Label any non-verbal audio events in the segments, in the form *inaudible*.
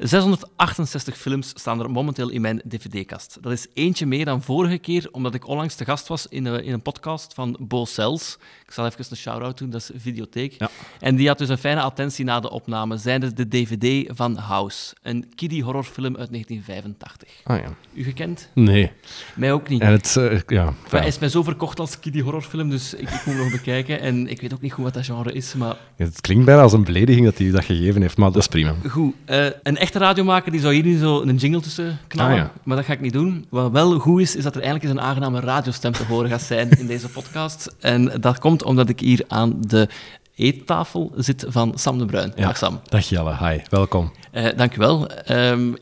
668 films staan er momenteel in mijn dvd-kast. Dat is eentje meer dan vorige keer, omdat ik onlangs te gast was in een, in een podcast van Bo Cels. Ik zal even een shout-out doen, dat is Videotheek. Ja. En die had dus een fijne attentie na de opname, zijnde de dvd van House. Een kiddie horrorfilm uit 1985. Ah ja. U gekend? Nee. Mij ook niet. En het, eh, ja. Hij is mij zo verkocht als kiddie horrorfilm, dus ik, ik moet hem nog bekijken. En ik weet ook niet goed wat dat genre is, maar Het klinkt bijna als een belediging dat hij dat gegeven heeft, maar dat is prima. Goed, eh, een echte radiomaker die zou hier nu zo een jingle tussen knallen, Ah, ja. maar dat ga ik niet doen. Wat wel goed is, is dat er eindelijk eens een aangename radiostem te horen gaat zijn in deze podcast. En dat komt omdat ik hier aan de eettafel zit van Sam de Bruin. Ja. Dag Sam. Dag Jelle, hi, welkom. Eh dank u wel. Ehm,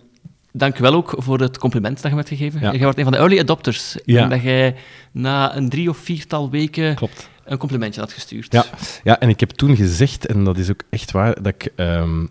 dank u wel ook voor het compliment dat je me hebt gegeven. Ja. Jij wordt een van de early adopters. Ja. En dat jij na een drie of viertal weken Klopt. een complimentje had gestuurd. Ja. ja, en ik heb toen gezegd, en dat is ook echt waar, dat ik, ehm,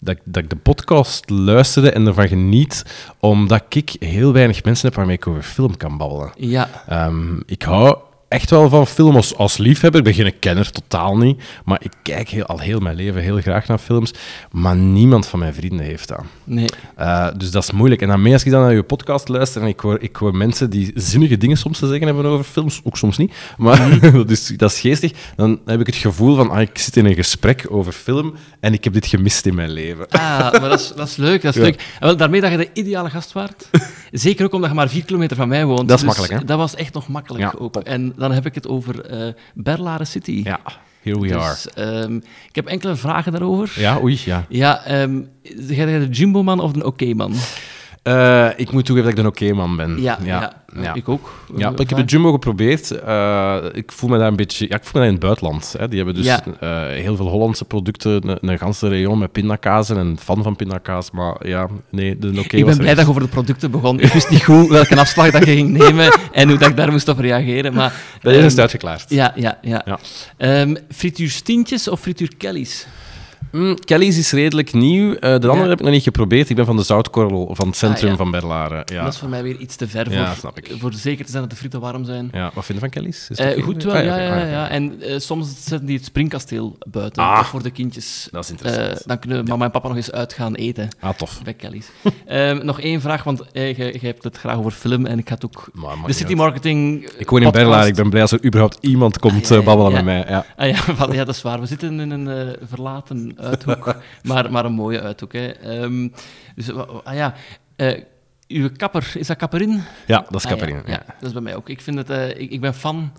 dat, ik- dat ik de podcast luisterde en ervan geniet, omdat ik heel weinig mensen heb waarmee ik over film kan babbelen. Ja, Ehm, ik hou echt wel van film als, als liefhebber. Ik ben geen kenner, totaal niet. Maar ik kijk heel, al heel mijn leven heel graag naar films. Maar niemand van mijn vrienden heeft dat. nee. Eh, dus dat is moeilijk. En dan mee als ik dan naar je podcast luister en ik hoor, ik hoor mensen die zinnige dingen soms te zeggen hebben over films, ook soms niet, maar *laughs* dat, is, dat is geestig, dan heb ik het gevoel van, ah, ik zit in een gesprek over film en ik heb dit gemist in mijn leven. Ah, maar dat is, dat is leuk. Dat is Ja. leuk. En wel, daarmee dat je de ideale gast waart. *laughs* Zeker ook omdat je maar vier kilometer van mij woont. Dat is Dus makkelijk, hè? Dat was echt nog makkelijk Ja, ook. En dan heb ik het over eh Berlare City. Ja, here we are. Dus, ehm, ik heb enkele vragen daarover. Ja, oei, ja. Ja, ehm jij de Jumbo-man of de Oké-man? Eh, ik moet toegeven dat ik een oké-man ben. ja, ja, ik ook. Ja, ik heb de Jumbo geprobeerd. Eh, ik voel me daar een beetje... Ja, ik voel me daar in het buitenland. Hè. Die hebben dus Ja. eh, heel veel Hollandse producten, een, een ganse rayon met pindakaas en een fan van pindakaas. Maar ja, nee, de oké ik was ben blij dat je over de producten begon. Ik wist niet goed welke afslag dat je ging nemen *laughs* en hoe dat ik daar moest op reageren. Maar, Dat is het uitgeklaard. Ja, ja, ja. Ja. Ehm, of frituur Kelly's? Mm, Kelly's is redelijk nieuw. Eh, de andere Ja. heb ik nog niet geprobeerd. Ik ben van de zoutkorrel van het centrum Ah, ja. van Berlaren. Ja. Dat is voor mij weer iets te ver Ja, voor, snap ik. voor zeker te zijn dat de frieten warm zijn. ja, wat vind je van Kelly's? Is Eh, goed wel, Ah, ja, ja, Ah, ja, ja. En eh, soms zetten die het springkasteel buiten Ah. voor de kindjes. Dat is interessant. Dan kunnen mama en papa nog eens uit gaan eten ah, tof. bij Kelly's. *laughs* Ehm, nog één vraag, want je, hebt het graag over film en ik had ook Maar, de City. Marketing. Ik woon in. Berlaren. Ik ben blij als er überhaupt iemand komt ja, babbelen ja. met mij. Ja. Ah, ja, *laughs* ja, dat is waar. We zitten in een verlaten uithoek, *laughs* maar, maar een mooie uithoek. Hè. Ehm, dus, ah ja, eh, uw kapper, is dat kapperin? ja, dat is Ah, ja, Caperine. ja, dat is bij mij ook. Ik, vind het, eh, ik, ik ben fan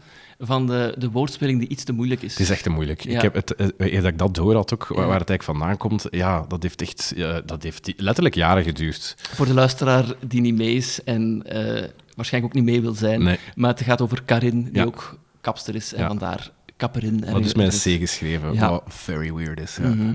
van de, de woordspeling die iets te moeilijk is. Het is echt te moeilijk. Ja. Ik heb het, eh, eer dat ik dat door had ook, waar, waar het eigenlijk vandaan komt, ja, dat heeft echt ja, dat heeft letterlijk jaren geduurd. Voor de luisteraar die niet mee is en eh, waarschijnlijk ook niet mee wil zijn. Nee, Maar het gaat over Karin, die Ja. ook kapster is. En Ja. Kapperin. dat is met een C geschreven, Ja. wat very weird is. Ja. Mhm.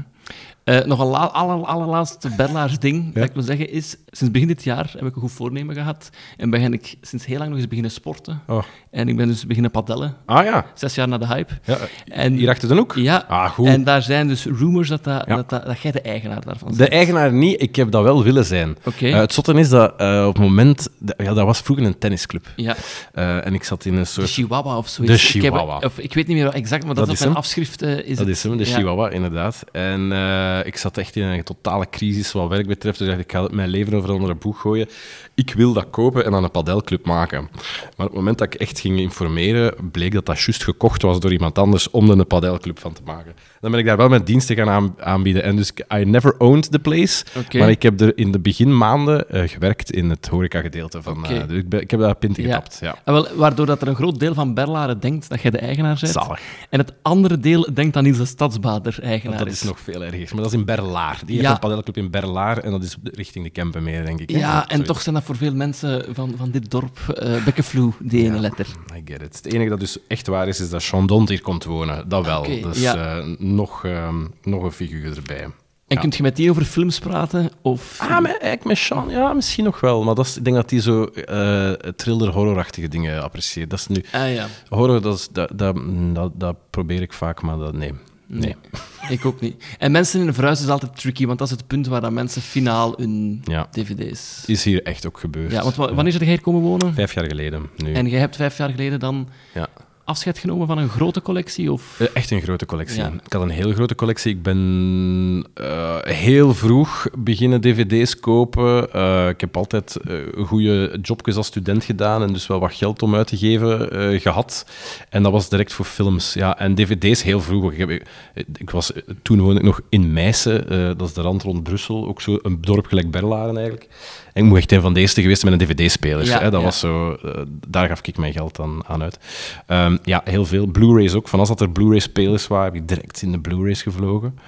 Eh, nog een la- aller, allerlaatste Berlaars ding dat ik wil zeggen is, sinds begin dit jaar heb ik een goed voornemen gehad en ben ik sinds heel lang nog eens beginnen sporten. Oh. En ik ben dus beginnen paddelen, Ah ja, zes jaar na de hype. ja. En, hier achter de hoek? Ja, Ah, goed. en daar zijn dus rumors dat, dat, Ja. dat, dat, dat jij de eigenaar daarvan De bent. eigenaar niet, ik heb dat wel willen zijn. Oké, Eh, het zotte is dat eh, op het moment... Ja, dat was vroeger een tennisclub. ja. En ik zat in een De soort... Chihuahua of zoiets. De Ik, heb- Chihuahua. of, ik weet niet meer exact, maar dat, Dat is op mijn hem. afschrift. is dat het. is hem, de. Chihuahua, inderdaad. En eh, ik zat echt in een totale crisis wat werk betreft. Dus ik dacht, ik ga mijn leven over onder een boeg gooien. Ik wil dat kopen en dan een padelclub maken. Maar op het moment dat ik echt ging informeren, bleek dat dat juist gekocht was door iemand anders om er een padelclub van te maken. Dan ben ik daar wel mijn diensten gaan aan- aanbieden. En dus, I never owned the place. Maar ik heb er in de beginmaanden eh, gewerkt in het horecagedeelte van... Eh, dus ik, ben- ik heb daar pinten Ja. getapt, ja. Ah, wel, waardoor dat er een groot deel van Berlaren denkt dat jij de eigenaar bent. Zalig. En het andere deel denkt dat Niels de Stadsbader eigenaar Dat is nog veel erger. Maar dat is in Berlaar. Die heeft een padelclub in Berlaar en dat is richting de Kempen meer, denk ik. Ja, en Zoiets. toch zijn dat voor veel mensen van, van dit dorp uh, bekkenvloe, die ene letter. I get it. Het enige dat dus echt waar is, is dat Chandon hier komt wonen. Dat wel. Dus ja. eh, nog, ehm, nog een figuur erbij. En Ja. kunt je met die over films praten? Of... Ah, met, eigenlijk met Sean, ja, misschien nog wel. Maar dat is, ik denk dat hij zo eh thriller-horrorachtige dingen apprecieert. Dat is nu... Ah ja, Horror, dat, is, dat, dat, dat, dat probeer ik vaak, maar dat, nee. Nee. ik ook niet. En mensen in een verhuis is altijd tricky, want dat is het punt waar dan mensen finaal hun Ja, dvd's... is hier echt ook gebeurd. Ja, want wa- wanneer is jij hier komen wonen? Vijf jaar geleden, nu. En jij hebt vijf jaar geleden dan Ja. Afscheid genomen van een grote collectie? Of? Eh, Echt een grote collectie. Ja. Ik had een heel grote collectie. Ik ben eh, heel vroeg beginnen dvd's kopen. Eh, ik heb altijd eh goede jobjes als student gedaan en dus wel wat geld om uit te geven eh, gehad. En dat was direct voor films. Ja, en dvd's heel vroeg. Ik, heb, ik was, toen woonde ik nog in Meissen, dat is de rand rond Brussel, ook zo een dorp gelijk Berlaren eigenlijk. Ik moet echt een van de eerste geweest met een dvd-speler. Ja. Dat ja. was zo, eh, daar gaf ik mijn geld aan, aan uit. Ehm, ja, heel veel. Blu-rays ook. Van als dat er Blu-ray-spelers waren, heb ik direct in de Blu-rays gevlogen.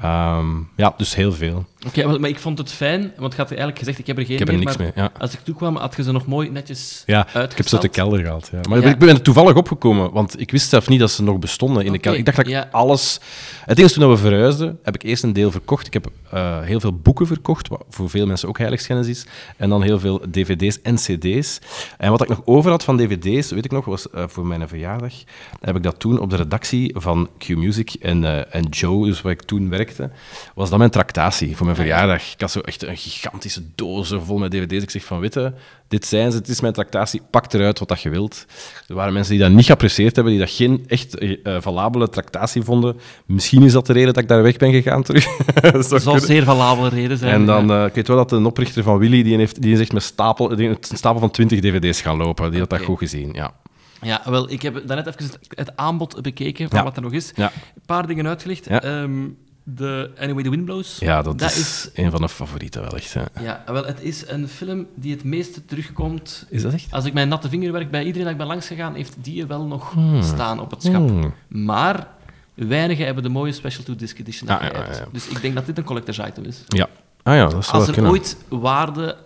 Ehm, ja, dus heel veel. Oké, maar, maar ik vond het fijn, want je had eigenlijk gezegd, ik heb er geen Ik heb er meer, niks maar mee. Ja. als ik toekwam, had je ze nog mooi netjes Ja, ik heb ze uit de kelder gehaald. Ja. Maar Ja. ik ben er toevallig opgekomen, want ik wist zelf niet dat ze nog bestonden in de kelder. Ik dacht dat ik alles... Het ding is, toen we verhuisden, heb ik eerst een deel verkocht. Ik heb eh, heel veel boeken verkocht, wat voor veel mensen ook heiligschennis is. En dan heel veel dvd's en cd's. En wat ik nog over had van dvd's, weet ik nog, was eh, voor mijn verjaardag, heb ik dat toen op de redactie van Q-Music en, eh, en Joe, dus waar ik toen werkte, was dat mijn tractatie voor mijn verjaardag. Ik had zo echt een gigantische doos vol met dvd's. Ik zeg van, witte, dit zijn ze, het is mijn tractatie, pak eruit wat dat je wilt. Er waren mensen die dat niet geapprecieerd hebben, die dat geen echt eh, valabele tractatie vonden. Misschien is dat de reden dat ik daar weg ben gegaan terug. *laughs* Dat zal kunnen. zeer valabele reden zijn. En dan, eh, ik weet wel dat een oprichter van Willy, die, heeft, die is echt met stapel, die een stapel van 20 dvd's gaan lopen. Die had dat goed gezien, ja. Ja, wel, ik heb daarnet even het, het aanbod bekeken van Ja. wat er nog is. Ja. Een paar dingen uitgelicht. Ja. Ehm, de Anyway the Wind Blows. Ja, dat, Dat is, is- een van de favorieten wel echt. hè. Ja, wel, het is een film die het meeste terugkomt. Is dat echt? Als ik mijn natte vinger werk, bij iedereen dat ik ben langs gegaan, heeft die er wel nog staan op het schap. Hmm. Maar weinigen hebben de mooie Special 2 Disc Edition Ah, ja, ja. Dus ik denk dat dit een collector's item is. Ja. Ah ja, dat zou Als er kunnen. ooit waarde,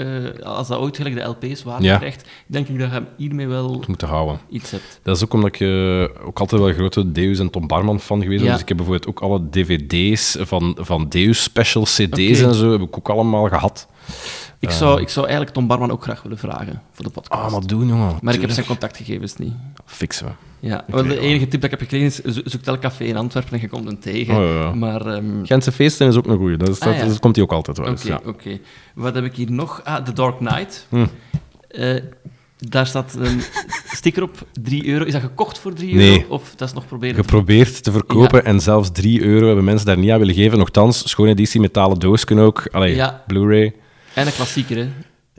eh, als dat ooit gelijk de LP's waarde Ja. krijgt, denk ik dat je hem hiermee wel moeten houden. iets hebt. Dat is ook omdat ik eh, ook altijd wel een grote Deus en Tom Barman fan geweest ben. Ja. Dus ik heb bijvoorbeeld ook alle dvd's van, van Deus special cd's en zo heb ik ook allemaal gehad. Ik zou, ik zou eigenlijk Tom Barman ook graag willen vragen voor de podcast. Ah, maar doen, jongen. maar ik heb zijn contactgegevens niet. Fixen we. Ja, wel, de enige tip dat ik heb gekregen is, zo- zoek elk café in Antwerpen en je komt hem tegen. Oh, ja, ja. Maar, ehm, Gentse feesten is ook een goeie. Dat, is, Ah, dat, ja. dat komt hij ook altijd wel oké. Ja. oké. Wat heb ik hier nog? Ah, The Dark Knight. Hm. Eh, daar staat een *laughs* sticker op, 3 euro. Is dat gekocht voor 3 Nee. euro? Of dat is nog proberen te Geprobeerd te verkopen en zelfs 3 euro hebben mensen daar niet aan willen geven. Nochtans, schone editie, metalen doosken ook. Allee, Ja. Blu-ray. En een klassieker, hè?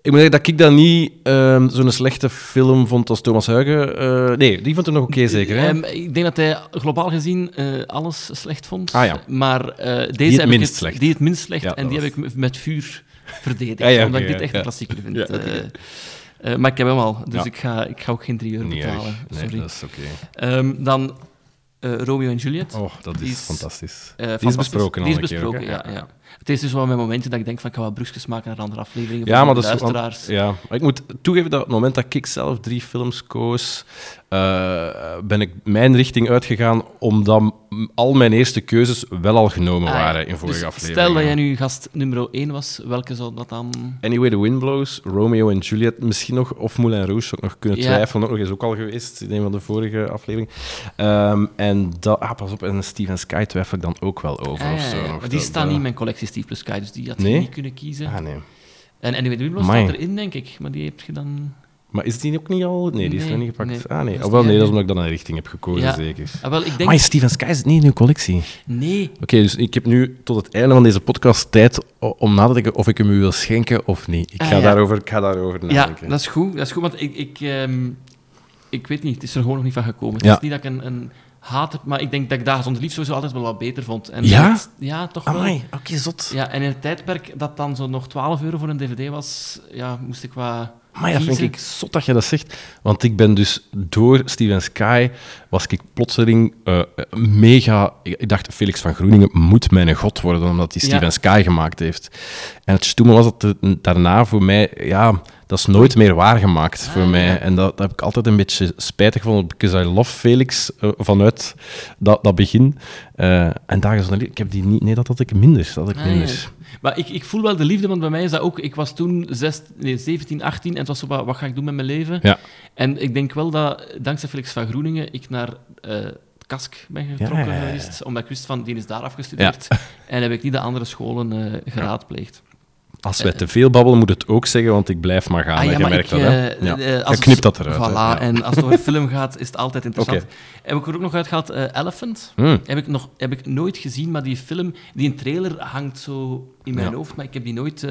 Ik moet zeggen dat ik dat niet ehm, zo'n slechte film vond als Thomas Huigen. Eh, nee, die vond ik nog oké, zeker. Hè? Ehm, ik denk dat hij globaal gezien eh, alles slecht vond. Ah, ja. Maar eh, deze het heb minst ik het, slecht. Die het minst slecht. Ja, en die heb ik met vuur verdedigd. *laughs* Ja, omdat ik dit echt een klassieker vind. Eh, eh, maar ik heb hem al, dus ik, ga, ik ga ook geen 3 euro betalen. Nee, Sorry. dat is oké. Ehm, dan eh, Romeo en Juliet. Oh, dat Die is, is, fantastisch. Eh, die is besproken al Die is keer besproken, ja, ja. Het is dus wel mijn momenten dat ik denk van ik ga wat brugjes maken naar andere afleveringen Ja, maar dat is want- ja, maar ik moet toegeven dat op het moment dat ik zelf drie films koos, eh, ben ik mijn richting uitgegaan omdat al mijn eerste keuzes wel al genomen Ah, ja. waren in vorige Dus afleveringen. Stel dat jij nu gast nummer 1 was, welke zou dat dan... Anyway, The Wind Blows, Romeo en Juliet, misschien nog, of Moulin Rouge, zou ik nog kunnen Ja. twijfelen. Ook nog is ook al geweest in een van de vorige afleveringen. Ehm, en dat, ah, pas op, en Steven Sky twijfel ik dan ook wel over. Ah, of zo. Maar die staan niet in mijn collectie Steve Plus Sky, dus die had je Nee? niet kunnen kiezen. Ah, nee. En Anyway the Wimbledon staat erin, denk ik, maar die heb je dan... Maar is die ook niet al... Nee, die is nog niet gepakt. nee. ah, nee. Is Oh, wel, nee, dat is omdat ik dan een richting heb gekozen, Ja. zeker. Ah, wel, ik denk... Maar Steven Sky is niet in uw collectie. Nee. Oké, dus ik heb nu tot het einde van deze podcast tijd om na te denken of ik hem u wil schenken of niet. Ik Ah, ga, ja. daarover, ik ga daarover Ja, nadenken. dat is goed. Dat is goed, want ik... ik, ehm, ik weet niet, het is er gewoon nog niet van gekomen. Het Ja. is niet dat ik een, een haat heb, maar ik denk dat ik Dagen zonder lief sowieso altijd wel wat beter vond. En Ja? dat- ja, toch wel. Oké, zot. Ja, en in het tijdperk dat dan zo nog 12 euro voor een dvd was, ja, moest ik wat Maar dat vind ik zot dat je dat zegt. Want ik ben dus door Steven Sky, was ik plotseling eh, mega... Ik dacht, Felix van Groeningen moet mijn god worden, omdat hij Ja. Steven Sky gemaakt heeft. En het stomme was dat het daarna voor mij... Ja, dat is nooit meer waargemaakt voor Ah, mij. ja. En dat, dat heb ik altijd een beetje spijtig gevonden, because I love Felix eh, vanuit dat, dat begin. Eh, en dagen zonder liefde, ik heb die niet... Nee, dat had ik minder. Dat had ik Ah, minder. ja. Maar ik, ik voel wel de liefde, want bij mij is dat ook... Ik was toen zes, nee, 17, 18 en het was zo, wat, wat ga ik doen met mijn leven? Ja. En ik denk wel dat, dankzij Felix van Groeningen, ik naar eh Kask ben getrokken geweest, omdat ik wist van, die is daar afgestudeerd. En heb ik niet de andere scholen eh, geraadpleegd. Als wij te veel babbelen, moet het ook zeggen, want ik blijf maar gaan. Ah, ja, Je maar merkt ik, dat, hè? eh, Ja. eh, als knipt dat eruit. hè. Voilà, Ja. en als het over film gaat, is het altijd *laughs* interessant. Heb ik er ook nog uitgehaald, eh, Elephant. Hmm. Heb, ik nog, heb ik nooit gezien, maar die film, die een trailer hangt zo in mijn Ja. hoofd, maar ik heb die nooit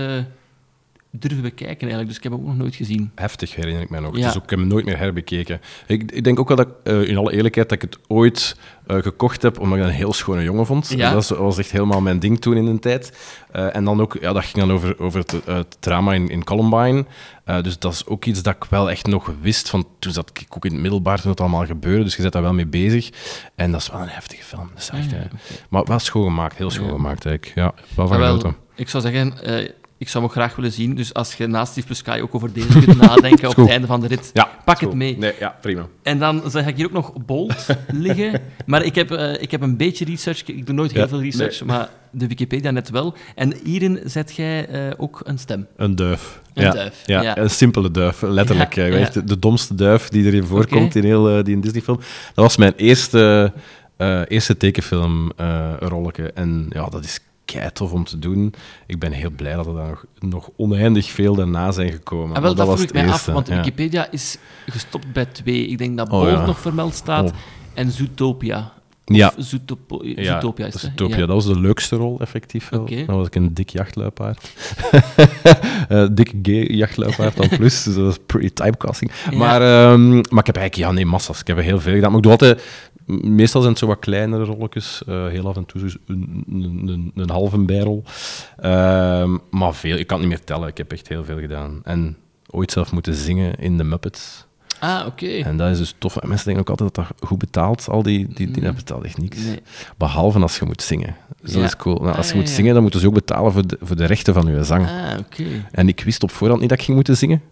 durven bekijken eigenlijk, dus ik heb hem ook nog nooit gezien. Heftig herinner ik mij nog. Ja. Dus ook, ik heb hem nooit meer herbekeken. Ik, ik denk ook wel dat, ik, eh, in alle eerlijkheid, dat ik het ooit eh, gekocht heb omdat ik een heel schone jongen vond. Ja. Dat was, echt helemaal mijn ding toen in de tijd. Eh, en dan ook, ja, dat ging dan over, over het, het drama in, in Columbine. Dus dat is ook iets dat ik wel echt nog wist. Van, toen zat ik ook in het middelbaar toen het allemaal gebeurde. Dus je zit daar wel mee bezig. En dat is wel een heftige film. Dat is echt, Ah, ja, Maar wel schoongemaakt, heel schoongemaakt eigenlijk. Ja, wel van genoten. ik zou zeggen, ik zou hem ook graag willen zien, dus als je naast Steve Sky ook over deze kunt *laughs* nadenken op het einde van de rit, Ja, pak het mee. Nee, ja, prima. En dan zag ik hier ook nog Bolt *laughs* liggen. Maar ik heb, eh, ik heb een beetje research. Ik doe nooit heel Ja, veel research, maar de Wikipedia net wel. En hierin zet jij eh, ook een stem. Een duif. Een ja, duif, Ja, ja. een simpele duif, letterlijk. Eh, echt de, domste duif die erin voorkomt in heel die Disney-film. Dat was mijn eerste, eerste tekenfilm eh rolletje. En ja, dat is kei tof om te doen. Ik ben heel blij dat er daar nog, nog oneindig veel daarna zijn gekomen. En Ah, wel, Maar dat, vroeg ik mij eerste, af, want ja. Wikipedia is gestopt bij twee. Ik denk dat Oh, Bolt ja. nog vermeld staat Oh. en Zootopia. Ja. Of Zootopo- Ja, Zootopia is? Zootopia, Ja. dat was de leukste rol, effectief wel. Oké. Dan was ik een dik jachtluipaard. *laughs* Eh dikke gay jachtluipaard dan plus, dus dat was pretty typecasting. Ja. Maar, ehm, maar ik heb eigenlijk, ja nee, massa's. Ik heb er heel veel gedaan. Maar ik doe altijd, meestal zijn het zo wat kleinere rolletjes. eh, heel af en toe dus een, een, een, halve bijrol. Ehm, maar veel, ik kan het niet meer tellen. Ik heb echt heel veel gedaan. En ooit zelf moeten zingen in de Muppets. Ah, oké. En dat is dus tof. En mensen denken ook altijd dat dat goed betaalt. Al die, die, die betaalt echt niks. Nee. Behalve als je moet zingen. Dus dat Ja. is cool. Nou, als je Ah, moet ja, zingen, dan moeten ze ook betalen voor de, voor de rechten van je zang. Ah, oké. En ik wist op voorhand niet dat ik ging moeten zingen.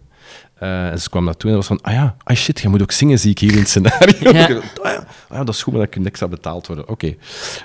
Eh, en ze kwam naartoe en was van, ah ja, ah shit, je moet ook zingen, zie ik hier in het scenario. Ja. *laughs* Ah, ja, ah ja, dat is goed, maar dat kunt extra betaald worden. Oké.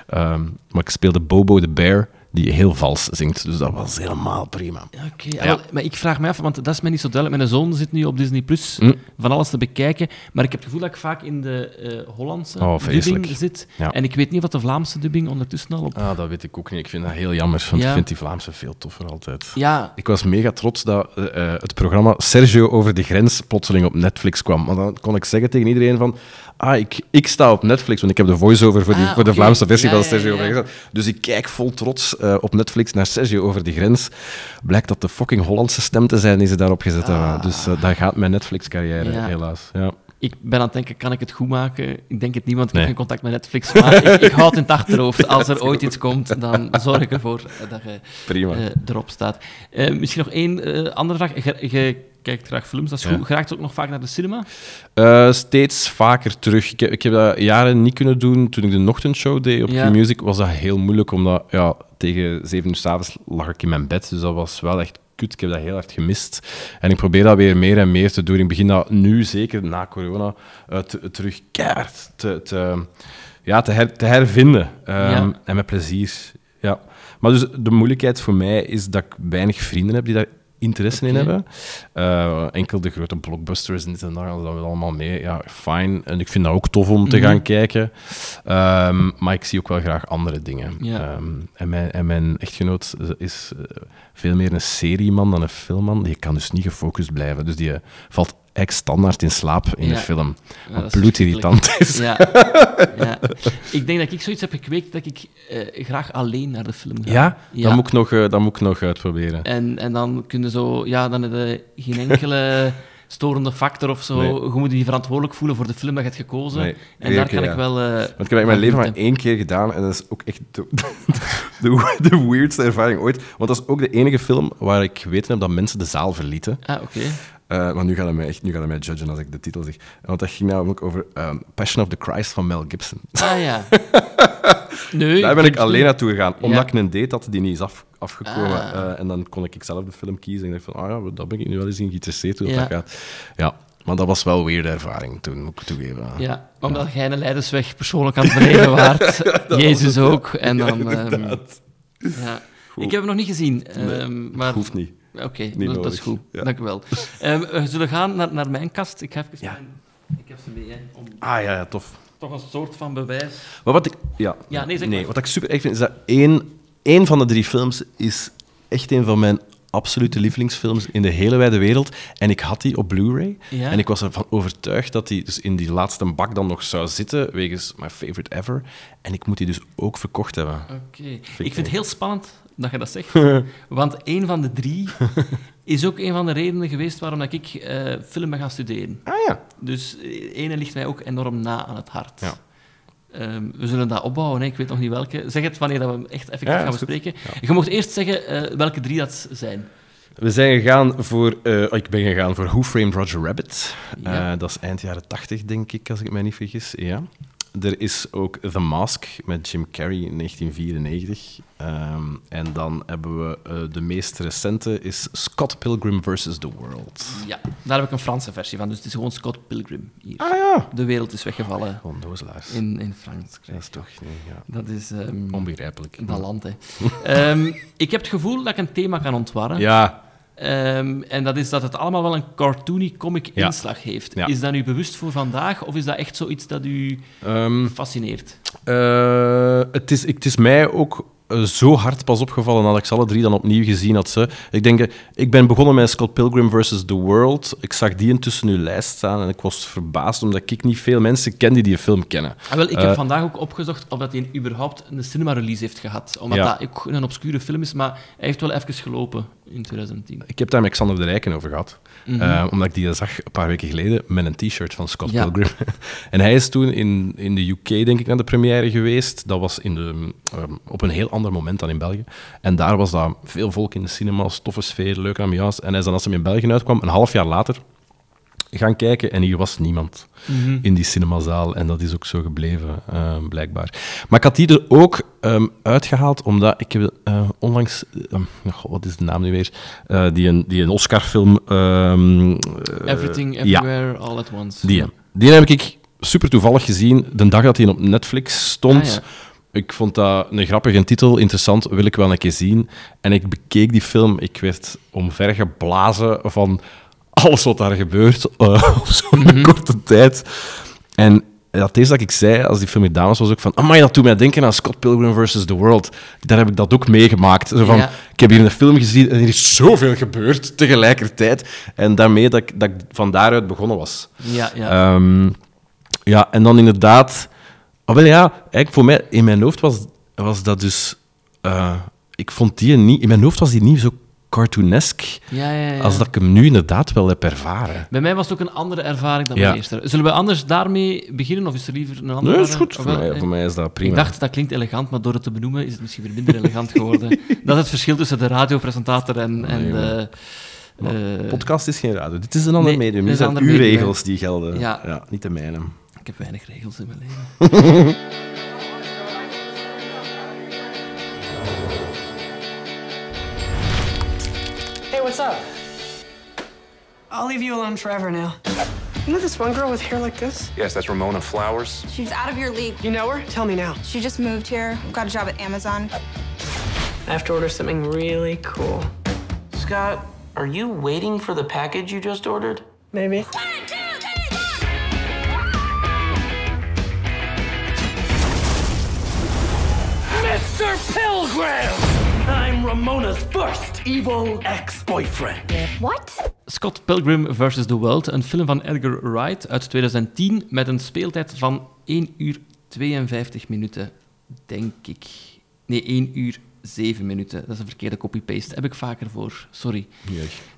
Ehm, maar ik speelde Bobo the Bear, die heel vals zingt. Dus dat was helemaal prima. Oké, maar ik vraag me af, want dat is mij niet zo duidelijk. Mijn zoon zit nu op Disney Plus Hm. van alles te bekijken, maar ik heb het gevoel dat ik vaak in de eh, Hollandse Oh, dubbing zit. Ja. En ik weet niet of de Vlaamse dubbing ondertussen al op. Ah, dat weet ik ook niet. Ik vind dat heel jammer, want Ja. ik vind die Vlaamse veel toffer altijd. Ja, Ik was mega trots dat eh, eh, het programma Sergio over de grens plotseling op Netflix kwam. Want dan kon ik zeggen tegen iedereen van... Ah, ik, ik sta op Netflix, want ik heb de voice-over voor, die, Ah, voor de. Vlaamse versie Ja, van Sergio ja, over grens. Dus ik kijk vol trots eh, op Netflix naar Sergio over de grens. Blijkt dat de fucking Hollandse stem te zijn die ze daarop gezet hebben. Dus uh, dat gaat mijn Netflix-carrière, Ja. helaas. Ja. ik ben aan het denken, kan ik het goed maken? Ik denk het niet, want ik Nee. heb geen contact met Netflix. Maar ik, ik houd het in het achterhoofd. *laughs* Als er ooit iets komt, dan zorg ik ervoor eh, dat je Prima. eh, erop staat. Eh, misschien nog één eh, andere vraag. Je, je kijkt graag films, dat is goed. Graag ook nog vaak naar de cinema? Eh, steeds vaker terug. Ik heb, ik heb dat jaren niet kunnen doen. Toen ik de ochtendshow deed op Ja. Q-Music, was dat heel moeilijk, omdat ja, tegen zeven uur s'avonds lag ik in mijn bed. Dus dat was wel echt kut. Ik heb dat heel hard gemist. En ik probeer dat weer meer en meer te doen. Ik begin dat nu, zeker na corona, eh, te- terug keihard te, te, ja, te, her- te hervinden. Ja. En met plezier. Ja. Maar dus de moeilijkheid voor mij is dat ik weinig vrienden heb die daar interesse in hebben. Eh, enkel de grote blockbusters en dit en dat, dat wil allemaal mee. Ja, fijn. En ik vind dat ook tof om te Mhm. gaan kijken. Ehm, maar ik zie ook wel graag andere dingen. Ehm, en, mijn, en mijn echtgenoot is eh, veel meer een serieman dan een filmman. Die kan dus niet gefocust blijven. Dus die eh, valt eigenlijk standaard in slaap in Ja. een film. Ja, Wat is bloedirritant is. Ja. ja. Ik denk dat ik zoiets heb gekweekt dat ik eh, graag alleen naar de film ga. Ja? Ja. Dat, moet ik nog, eh, dat moet ik nog uitproberen. En, en dan kunnen zo, ja, dan heb je geen enkele *laughs* storende factor of zo. Nee. Je moet je verantwoordelijk voelen voor de film dat je hebt gekozen. Nee, en daar kan ja. ik wel. eh, Want ik heb in mijn leven maar één keer gedaan en dat is ook echt de, *laughs* de, de weirdste ervaring ooit. Want dat is ook de enige film waar ik geweten heb dat mensen de zaal verlieten. Ah, oké. Eh, maar nu gaat hij mij echt nu gaat hij mij judgen als ik de titel zeg. Want dat ging namelijk over ehm, Passion of the Christ van Mel Gibson. Ah ja. *laughs* Nee, Daar ben ik alleen naartoe gegaan, omdat Ja. ik een date had die niet is af, afgekomen. Ah. Eh, en dan kon ik zelf de film kiezen. En ik dacht van, ah ja, daar ben ik nu wel eens in geïnteresseerd hoe Ja. dat gaat. Ja, maar dat was wel weer de ervaring toen, moet ik toegeven. Ja, omdat jij een Leidersweg persoonlijk aan het beleven *laughs* waart. Jezus ook. En dan, ehm, inderdaad. ja. Goed. Ik heb het nog niet gezien. Nee, ehm, maar Hoeft niet. Oké, dat, dat is goed. Ja. Dank u wel. Ehm, we zullen gaan naar, naar mijn kast. Ik heb, even Ja. mijn- ik heb ze mee, hè, om Ah ja, ja, tof. toch een soort van bewijs. Maar wat ik, ja, Ja, nee, zeg maar. wat ik super erg vind, is dat één, één van de drie films is echt een van mijn absolute lievelingsfilms in de hele wijde wereld. En ik had die op Blu-ray. Ja. En ik was ervan overtuigd dat die dus in die laatste bak dan nog zou zitten, wegens my favorite ever. En ik moet die dus ook verkocht hebben. Oké. Ik ik vind het heel spannend dat je dat zegt. *laughs* want een van de drie is ook een van de redenen geweest waarom dat ik eh, film ben gaan studeren. Ah ja. Dus eh, ene ligt mij ook enorm na aan het hart. Ja. Ehm, we zullen dat opbouwen, hè. ik weet nog niet welke. Zeg het wanneer dat we hem echt effectief Ja, gaan bespreken. Je mocht eerst zeggen eh, welke drie dat zijn. We zijn gegaan voor... ik ben gegaan voor Who Framed Roger Rabbit. Ja. Dat is eind jaren 80, denk ik, als ik mij niet vergis. Ja. Er is ook The Mask met Jim Carrey in 1994. Ehm, en dan hebben we eh, de meest recente is Scott Pilgrim vs. The World. Ja, daar heb ik een Franse versie van, dus het is gewoon Scott Pilgrim hier. Ah ja. De wereld is weggevallen Gewoon dozelaars. in, in Frankrijk. Dat is toch nee, ja. Dat is ehm, onbegrijpelijk. dat land, hè. *laughs* Ehm, ik heb het gevoel dat ik een thema kan ontwarren. Ja, Ehm, en dat is dat het allemaal wel een cartoony comic Ja. inslag heeft. Ja. Is dat nu bewust voor vandaag, of is dat echt zoiets dat u ehm, fascineert? Eh, het, is, het is mij ook eh, zo hard pas opgevallen nadat ik ze alle drie dan opnieuw gezien had. Ze. Ik denk, eh, ik ben begonnen met Scott Pilgrim vs. The World. Ik zag die intussen in uw lijst staan en ik was verbaasd omdat ik niet veel mensen ken die die film kennen. Ah, wel, ik heb vandaag ook opgezocht of dat hij überhaupt een cinema-release heeft gehad. Omdat Ja. dat ook een obscure film is, maar hij heeft wel even gelopen in 2010. Ik heb daar met Xander de Rijken over gehad. Mhm. Eh, omdat ik die zag een paar weken geleden met een t-shirt van Scott Ja. Pilgrim. *laughs* en hij is toen in, in de UK, denk ik, naar de première geweest. Dat was in de, ehm, op een heel ander moment dan in België. En daar was dat veel volk in de cinemas, toffe sfeer, leuke ambiance. En hij is dan, als hij in België uitkwam, een half jaar later gaan kijken en hier was niemand Mhm. in die cinemazaal. En dat is ook zo gebleven, eh, blijkbaar. Maar ik had die er ook ehm, uitgehaald, omdat ik heb eh, onlangs... eh, goh, wat is de naam nu weer? Die, een, die een Oscar-film... ehm, eh, Everything, ja, Everywhere, All at Once. die. Die heb ik super toevallig gezien de dag dat hij op Netflix stond. Ah, ja. Ik vond dat een grappige titel, interessant, wil ik wel een keer zien. En ik bekeek die film, ik werd omvergeblazen van alles wat daar gebeurt eh, *laughs* op zo'n Mhm. korte tijd. En dat eerste dat ik zei als die film gedaan was, was ook van amai, dat doet mij denken aan Scott Pilgrim vs. The World. Daar heb ik dat ook meegemaakt. Zo van, Ja. Ik heb hier een film gezien en er is zoveel gebeurd tegelijkertijd. En daarmee dat ik, dat ik van daaruit begonnen was. Ja, ja. Ehm, ja, en dan inderdaad... Ah, wel ja, eigenlijk voor mij, in mijn hoofd was, was dat dus... eh, ik vond die niet... In mijn hoofd was die niet zo cartoonesk ja, ja, ja. als dat ik hem nu inderdaad wel heb ervaren. Bij mij was het ook een andere ervaring dan mijn eerste. Zullen we anders daarmee beginnen, of is er liever een andere? Nee, is goed. Voor wel, mij, voor mij is dat prima. Ik dacht, dat klinkt elegant, maar door het te benoemen is het misschien weer minder elegant geworden. *laughs* dat is het verschil tussen de radiopresentator en, en Nee, de... Maar eh, podcast is geen radio. Dit is een ander Nee, medium. dit zijn uw regels die gelden. Ja. niet de mijne. ik heb weinig regels in mijn leven. *laughs* what's up? I'll leave you alone forever now. You know this one girl with hair like this? Yes, that's Ramona Flowers. She's out of your league. You know her? Tell me now. She just moved here, got a job at Amazon. I have to order something really cool. Scott, are you waiting for the package you just ordered? Maybe. Mr. Pilgrim! I'm Ramona's first evil ex-boyfriend. What? Scott Pilgrim vs. The World, een film van Edgar Wright uit 2010 met een speeltijd van 1 uur 52 minuten, denk ik. Nee, 1 uur 7 minuten. Dat is een verkeerde copy-paste. Heb ik vaker voor. Sorry.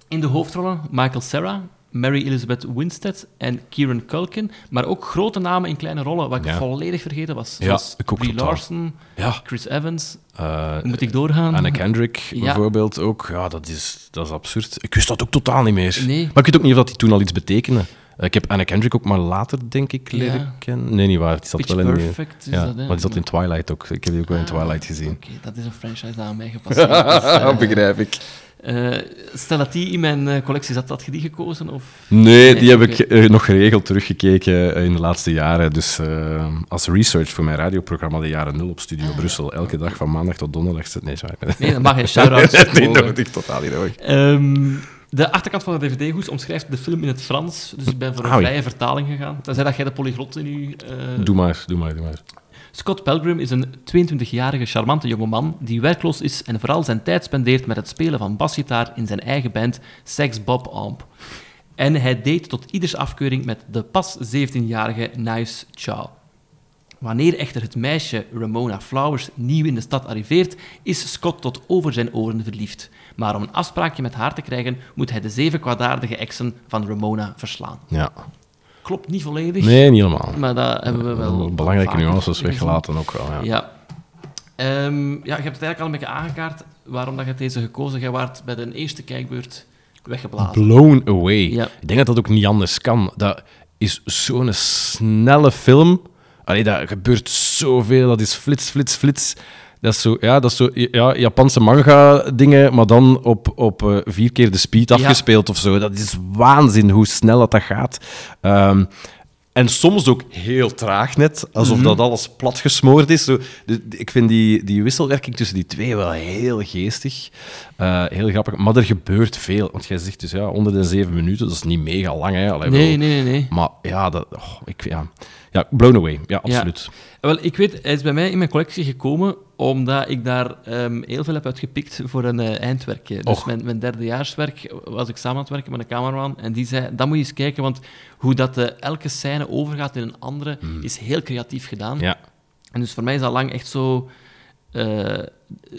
In de hoofdrollen Michael Cera, Mary Elizabeth Winstead en Kieran Culkin, maar ook grote namen in kleine rollen, wat ik Ja. volledig vergeten was. Ja, Zoals Brie totaal. Larson, Ja. Chris Evans. Eh, Moet ik doorgaan? Anne Kendrick *laughs* Ja. bijvoorbeeld ook. Ja, dat is, dat is absurd. Ik wist dat ook totaal niet meer. Nee. Maar ik weet ook niet of dat die toen al iets betekende. Eh, Ik heb Anne Kendrick ook maar later, denk ik, leren Ja. kennen. Nee, niet waar. Die zat Pitch wel in... Perfect is ja, dat, hè? maar die zat in Twilight ook. Ik heb die ook wel in Ah, Twilight gezien. Oké, dat is een franchise dat aan mij gepasseerd is. *laughs* eh. begrijp ik. Eh, stel dat die in mijn eh, collectie zat, had je die gekozen? Of? Nee, die heb ik eh, nog geregeld teruggekeken in de laatste jaren. Dus als research voor mijn radioprogramma De Jaren Nul op Studio Brussel. Elke dag van maandag tot donderdag. Nee, sorry. Nee, dat mag geen *laughs* shout-outs. nee, nodig. Totaal niet nodig. Ehm, de achterkant van de DVD-hoes omschrijft de film in het Frans, dus ik ben voor een Ah, oei. vrije vertaling gegaan. Tenzij dat jij de polyglot in je... eh, Doe maar, doe maar, doe maar. Scott Pilgrim is een 22-jarige charmante jongeman die werkloos is en vooral zijn tijd spendeert met het spelen van basgitaar in zijn eigen band Sex Bob Amp. En hij date tot ieders afkeuring met de pas 17-jarige Nice Chow. Wanneer echter het meisje Ramona Flowers nieuw in de stad arriveert, is Scott tot over zijn oren verliefd. Maar om een afspraakje met haar te krijgen, moet hij de zeven kwaadaardige exen van Ramona verslaan. Ja. Klopt niet volledig, Nee, niet helemaal. maar dat hebben we wel... Belangrijke nuances weggelaten ook wel. Ja. Ja. Ehm, ja, je hebt het eigenlijk al een beetje aangekaart waarom dat je deze gekozen hebt. Je waart bij de eerste kijkbeurt weggeblazen. Blown away. Ja. Ik denk dat dat ook niet anders kan. Dat is zo'n snelle film. Allee, daar gebeurt zoveel. Dat is flits, flits, flits. Dat is zo, ja, dat is zo ja, Japanse manga-dingen, maar dan op, op eh, vier keer de speed afgespeeld of zo. Dat is waanzin hoe snel dat, dat gaat. Ehm, en soms ook heel traag net, alsof dat alles platgesmoord is. Zo, de- de- ik vind die, die wisselwerking tussen die twee wel heel geestig. Eh, heel grappig. Maar er gebeurt veel. Want jij zegt dus ja, onder de zeven minuten, dat is niet mega lang. Hè? Allee, Nee, nee, nee, nee. Maar ja, dat, oh, ik, ja. ja, blown away. Ja, absoluut. Wel, ik weet, hij is bij mij in mijn collectie gekomen omdat ik daar ehm, heel veel heb uitgepikt voor een eh, eindwerkje. Dus mijn, mijn derdejaarswerk was ik samen aan het werken met een cameraman en die zei, dat moet je eens kijken, want hoe dat eh, elke scène overgaat in een andere is heel creatief gedaan. Ja. En dus voor mij is dat lang echt zo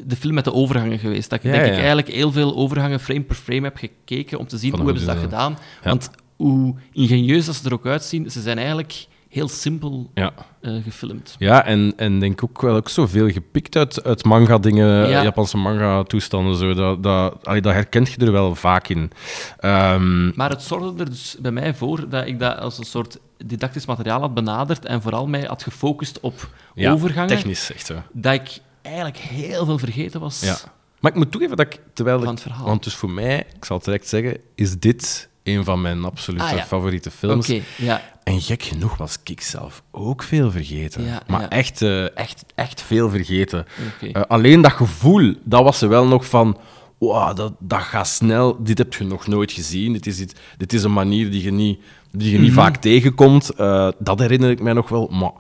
de film met de overgangen geweest. Dat ik Ja, denk ja. ik eigenlijk heel veel overgangen frame per frame heb gekeken om te zien Van hoe hebben ze dat gedaan. Ja. Want hoe ingenieus dat ze er ook uitzien, ze zijn eigenlijk heel simpel Ja. eh, gefilmd. Ja, en, en denk ook wel ook zoveel gepikt uit, uit manga-dingen, Ja. Japanse manga-toestanden. Zo. Dat, dat, allee, dat herkent je er wel vaak in. Ehm, Maar het zorgde er dus bij mij voor dat ik dat als een soort didactisch materiaal had benaderd en vooral mij had gefocust op ja, overgangen, Technisch, echt zo. dat ik eigenlijk heel veel vergeten was. Ja. Maar ik moet toegeven dat ik, terwijl Van ik, het verhaal. want dus voor mij, ik zal het direct zeggen, is dit een van mijn absolute Ah, ja. favoriete Oké, films. ja. En gek genoeg was ik zelf ook veel vergeten. Ja, maar. Echt, eh, echt, echt veel vergeten. Oké. Eh, alleen dat gevoel, dat was er wel nog van... Wow, dat, dat gaat snel. Dit heb je nog nooit gezien. Dit is, iets, dit is een manier die je niet, die je niet Mhm. vaak tegenkomt. Eh, dat herinner ik mij nog wel. Maar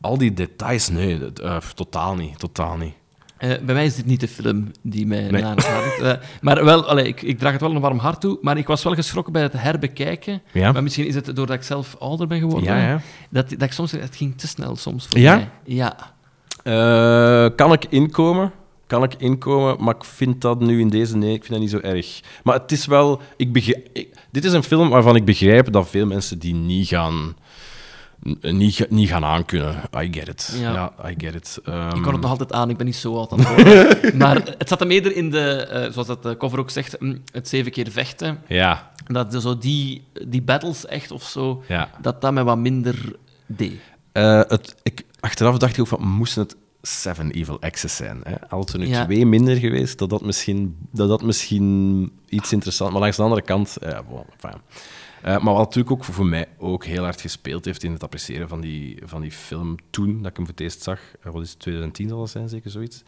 al die details, nee, dat, eh, totaal niet. Totaal niet. Eh, bij mij is dit niet de film die mij Nee. Eh, maar wel, allee, ik, ik draag het wel een warm hart toe, maar ik was wel geschrokken bij het herbekijken. Ja. Maar misschien is het doordat ik zelf ouder ben geworden. Ja, ja. Dat, dat ik soms... Het ging te snel soms voor Ja? mij. Ja. Eh, kan ik inkomen? Kan ik inkomen, maar ik vind dat nu in deze nee, ik vind dat niet zo erg. Maar het is wel, ik begrijp, ik- dit is een film waarvan ik begrijp dat veel mensen die niet gaan, niet, ga- niet gaan aankunnen. I get it. Ja. Ja, I get it. Ehm, Ik kon het nog altijd aan, ik ben niet zo oud aan het *laughs* maar het zat hem eerder in de, eh, zoals dat de cover ook zegt, mm, het zeven keer vechten. Ja, Dat de- zo die, die battles echt of zo, ja. dat dat mij wat minder deed. Eh, het, ik, achteraf dacht ik ook van, moesten het Seven Evil Exes zijn? Hè? Er nu Ja. twee minder geweest, dat dat misschien, dat dat misschien iets interessant... Maar langs de andere kant, ja, bon, enfin. Eh, maar wat natuurlijk ook voor mij ook heel hard gespeeld heeft in het appreciëren van die, van die film toen, dat ik hem voor het eerst zag, eh, wat is het, 2010 zal het zijn, zeker zoiets,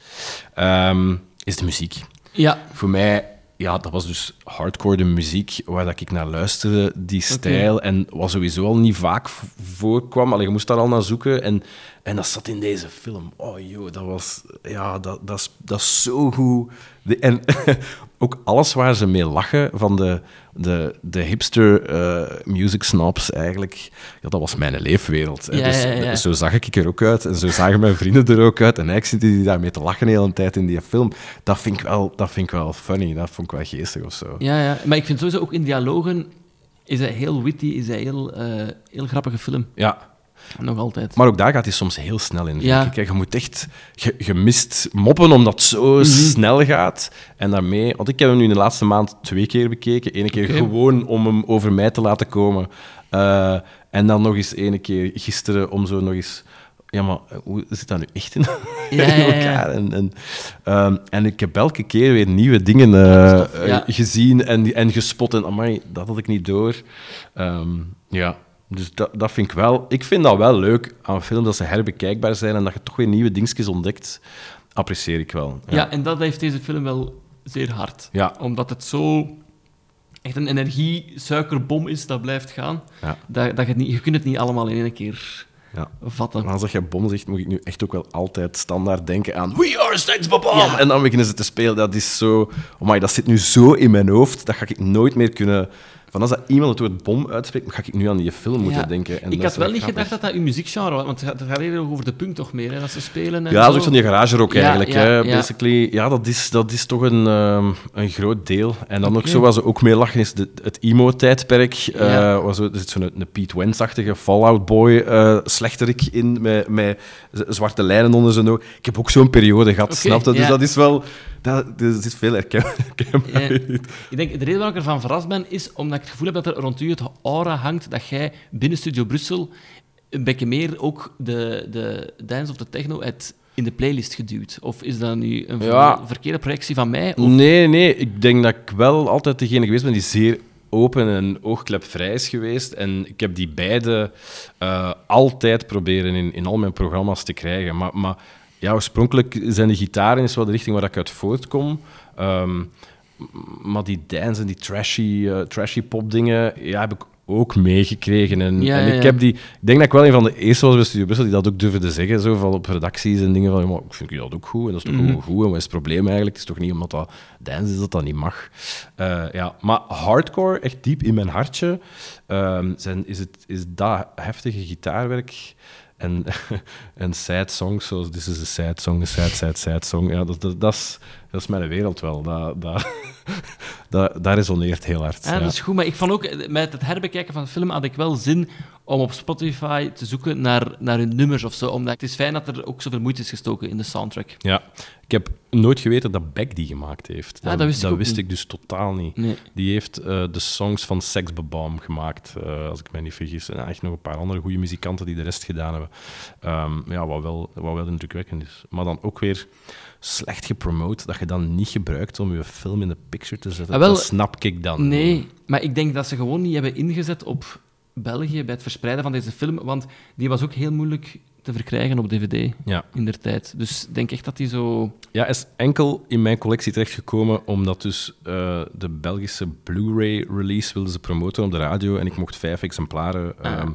Ehm, is de muziek. Ja, Voor mij, ja, dat was dus hardcore de muziek waar dat ik naar luisterde, die stijl. En wat sowieso al niet vaak voorkwam. Allee, je moest daar al naar zoeken. En, en dat zat in deze film. Oh joh, dat was... Ja, dat, dat, is, dat is zo goed. De, en *laughs* ook alles waar ze mee lachen, van de, de, de hipster eh, music snobs eigenlijk, ja, dat was mijn leefwereld. hè. Ja, dus, ja, ja. Zo zag ik er ook uit en zo zagen mijn vrienden er ook uit. En eigenlijk zitten die daarmee te lachen de hele tijd in die film. Dat vind ik wel, dat vind ik wel funny, dat vond ik wel geestig of zo. ja, ja. Maar ik vind sowieso ook in dialogen is hij heel witty, is hij heel, eh, heel grappige film. Ja, Nog altijd. maar ook daar gaat hij soms heel snel in. Ja. ik. Je moet echt... Je, je mist moppen omdat het zo Mhm. snel gaat. En daarmee... Want ik heb hem nu in de laatste maand twee keer bekeken. Eén keer gewoon om hem over mij te laten komen. Eh, en dan nog eens ene keer gisteren om zo nog eens... Ja, maar eh, hoe zit dat nu echt in, Ja, *laughs* in elkaar? En, en, ehm, en ik heb elke keer weer nieuwe dingen ja. eh, gezien en, en gespot. En amai, dat had ik niet door. Ehm, ja, dus dat, dat vind ik wel... Ik vind dat wel leuk aan films, dat ze herbekijkbaar zijn en dat je toch weer nieuwe dingetjes ontdekt. Apprecieer ik wel. Ja. en dat heeft deze film wel zeer hard. Ja. Omdat het zo echt een energie-suikerbom is dat blijft gaan. Ja. Dat, dat je, niet, je kunt het niet allemaal in één keer Ja. vatten. Maar als je bom zegt, moet ik nu echt ook wel altijd standaard denken aan We are Sex Bomb! Ja. En dan beginnen ze te spelen. Dat is zo... Oh my, dat zit nu zo in mijn hoofd, dat ga ik nooit meer kunnen... Van als dat iemand het woord bom uitspreekt, ga ik nu aan die film moeten Ja. denken. En ik had wel niet grappig. gedacht dat dat uw muziekgenre was, want het gaat, eerder over de punk toch meer, hè, dat ze spelen en Ja, zo. dat is ook van die garage rock Ja, eigenlijk. ja, hè, ja. Basically, ja, dat is, dat is toch een, ehm, een groot deel. En dan ook zo, waar ze ook mee lachen, is de, het emo-tijdperk. Eh, zo- er zit zo'n een Pete Wentz-achtige Fallout Boy eh slechterik in, met, met zwarte lijnen onder zijn ogen. Ik heb ook zo'n periode gehad, Oké, snap je? Dus dat is wel... Dat, er zit veel herken- Ja. herkenbaarheid in. Ik denk, de reden waarom ik ervan verrast ben, is omdat ik het gevoel heb dat er rond u het aura hangt dat jij binnen Studio Brussel een beetje meer ook de, de dance of de techno uit in de playlist geduwd. Of is dat nu een ver- Ja. verkeerde projectie van mij? Of... Nee, nee. Ik denk dat ik wel altijd degene geweest ben die zeer open en oogklepvrij is geweest. En ik heb die beide eh, altijd proberen in, in al mijn programma's te krijgen. Maar, maar ja, oorspronkelijk zijn de gitaren is wel de richting waar ik uit voortkom. Ehm, maar die dance en die trashy, eh, trashy pop dingen, ja, heb ik ook meegekregen. En, Ja, en ja, ik heb die... Ik denk dat ik wel een van de eerste was bij Studio Brussel die dat ook durfde zeggen, zo van op redacties en dingen van, maar ik vind dat ook goed en dat is toch Mhm. ook goed en wat is het probleem eigenlijk? Het is toch niet omdat dat dance is dat dat niet mag. Eh, ja, maar hardcore, echt diep in mijn hartje, ehm, zijn, is, het, is dat heftige gitaarwerk en, *laughs* en sad songs, zoals This is a sad song, a sad, sad, sad song. Ja, dat, dat, dat, is, dat is mijn wereld wel. Dat, dat, *laughs* *laughs* dat, dat resoneert heel hard. Ja, ja. dat is goed, maar ik vond ook, eh, met het herbekijken van de film had ik wel zin om op Spotify te zoeken naar, naar hun nummers of zo. Omdat het is fijn dat er ook zoveel moeite is gestoken in de soundtrack. Ja, ik heb nooit geweten dat Beck die gemaakt heeft. Ah, dat wist ik dus totaal niet. Nee. Die heeft eh, de songs van Sex Bomb gemaakt, eh, als ik mij niet vergis. En echt nog een paar andere goede muzikanten die de rest gedaan hebben. Ehm, ja, wat wel, wat wel indrukwekkend is. Maar dan ook weer slecht gepromoot, dat je dan niet gebruikt om je film in de picture te zetten. Ah, wel, dat snap ik dan Nee, maar ik denk dat ze gewoon niet hebben ingezet op België bij het verspreiden van deze film, want die was ook heel moeilijk te verkrijgen op DVD Ja. in der tijd. Dus ik denk echt dat die zo... Ja, is enkel in mijn collectie terechtgekomen omdat dus eh, de Belgische Blu-ray release wilden ze promoten op de radio en ik mocht vijf exemplaren Ah. ehm,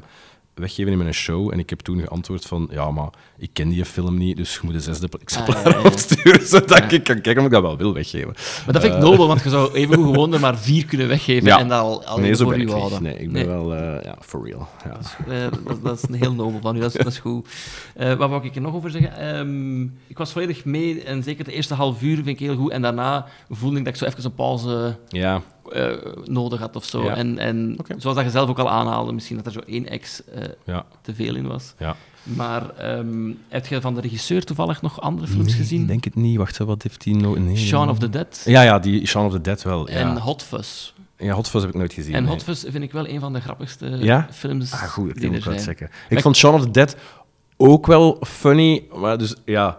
weggeven in mijn show. En ik heb toen geantwoord van, ja, maar ik ken die film niet, dus je moet een zesde exemplaar Ah, ja, ja. opsturen, *laughs* zodat ik kan kijken of ik dat wel wil weggeven. Maar dat vind ik nobel, want je zou even gewoon er maar vier kunnen weggeven *laughs* Ja. en dat al, al nee, zo voor ben u houden. Nee, ik ben wel, eh, ja, for real. Ja. Eh, dat, dat is een heel nobel van u, dat is, dat is goed. Eh, wat wou ik er nog over zeggen? Ehm, ik was volledig mee en zeker de eerste half uur vind ik heel goed. En daarna voelde ik dat ik zo even een pauze ja, eh, nodig had of zo. Ja. En, en zoals dat je zelf ook al aanhaalde, misschien dat er zo één ex eh, ja, te veel in was. ja. Maar ehm, heb je van de regisseur toevallig nog andere films gezien? Ik denk het niet. Wacht, wat heeft hij nog? Nee, Shaun of the Dead Ja, ja, die Shaun of the Dead wel. Ja, en Hot Fuzz. ja Hot Fuzz heb ik nooit gezien. En nee. Hot Fuzz vind ik wel een van de grappigste Ja? films Ah, goed, ik die denk er ook wel zijn. checken. Ik vond Shaun of the Dead ook wel funny, maar dus ja.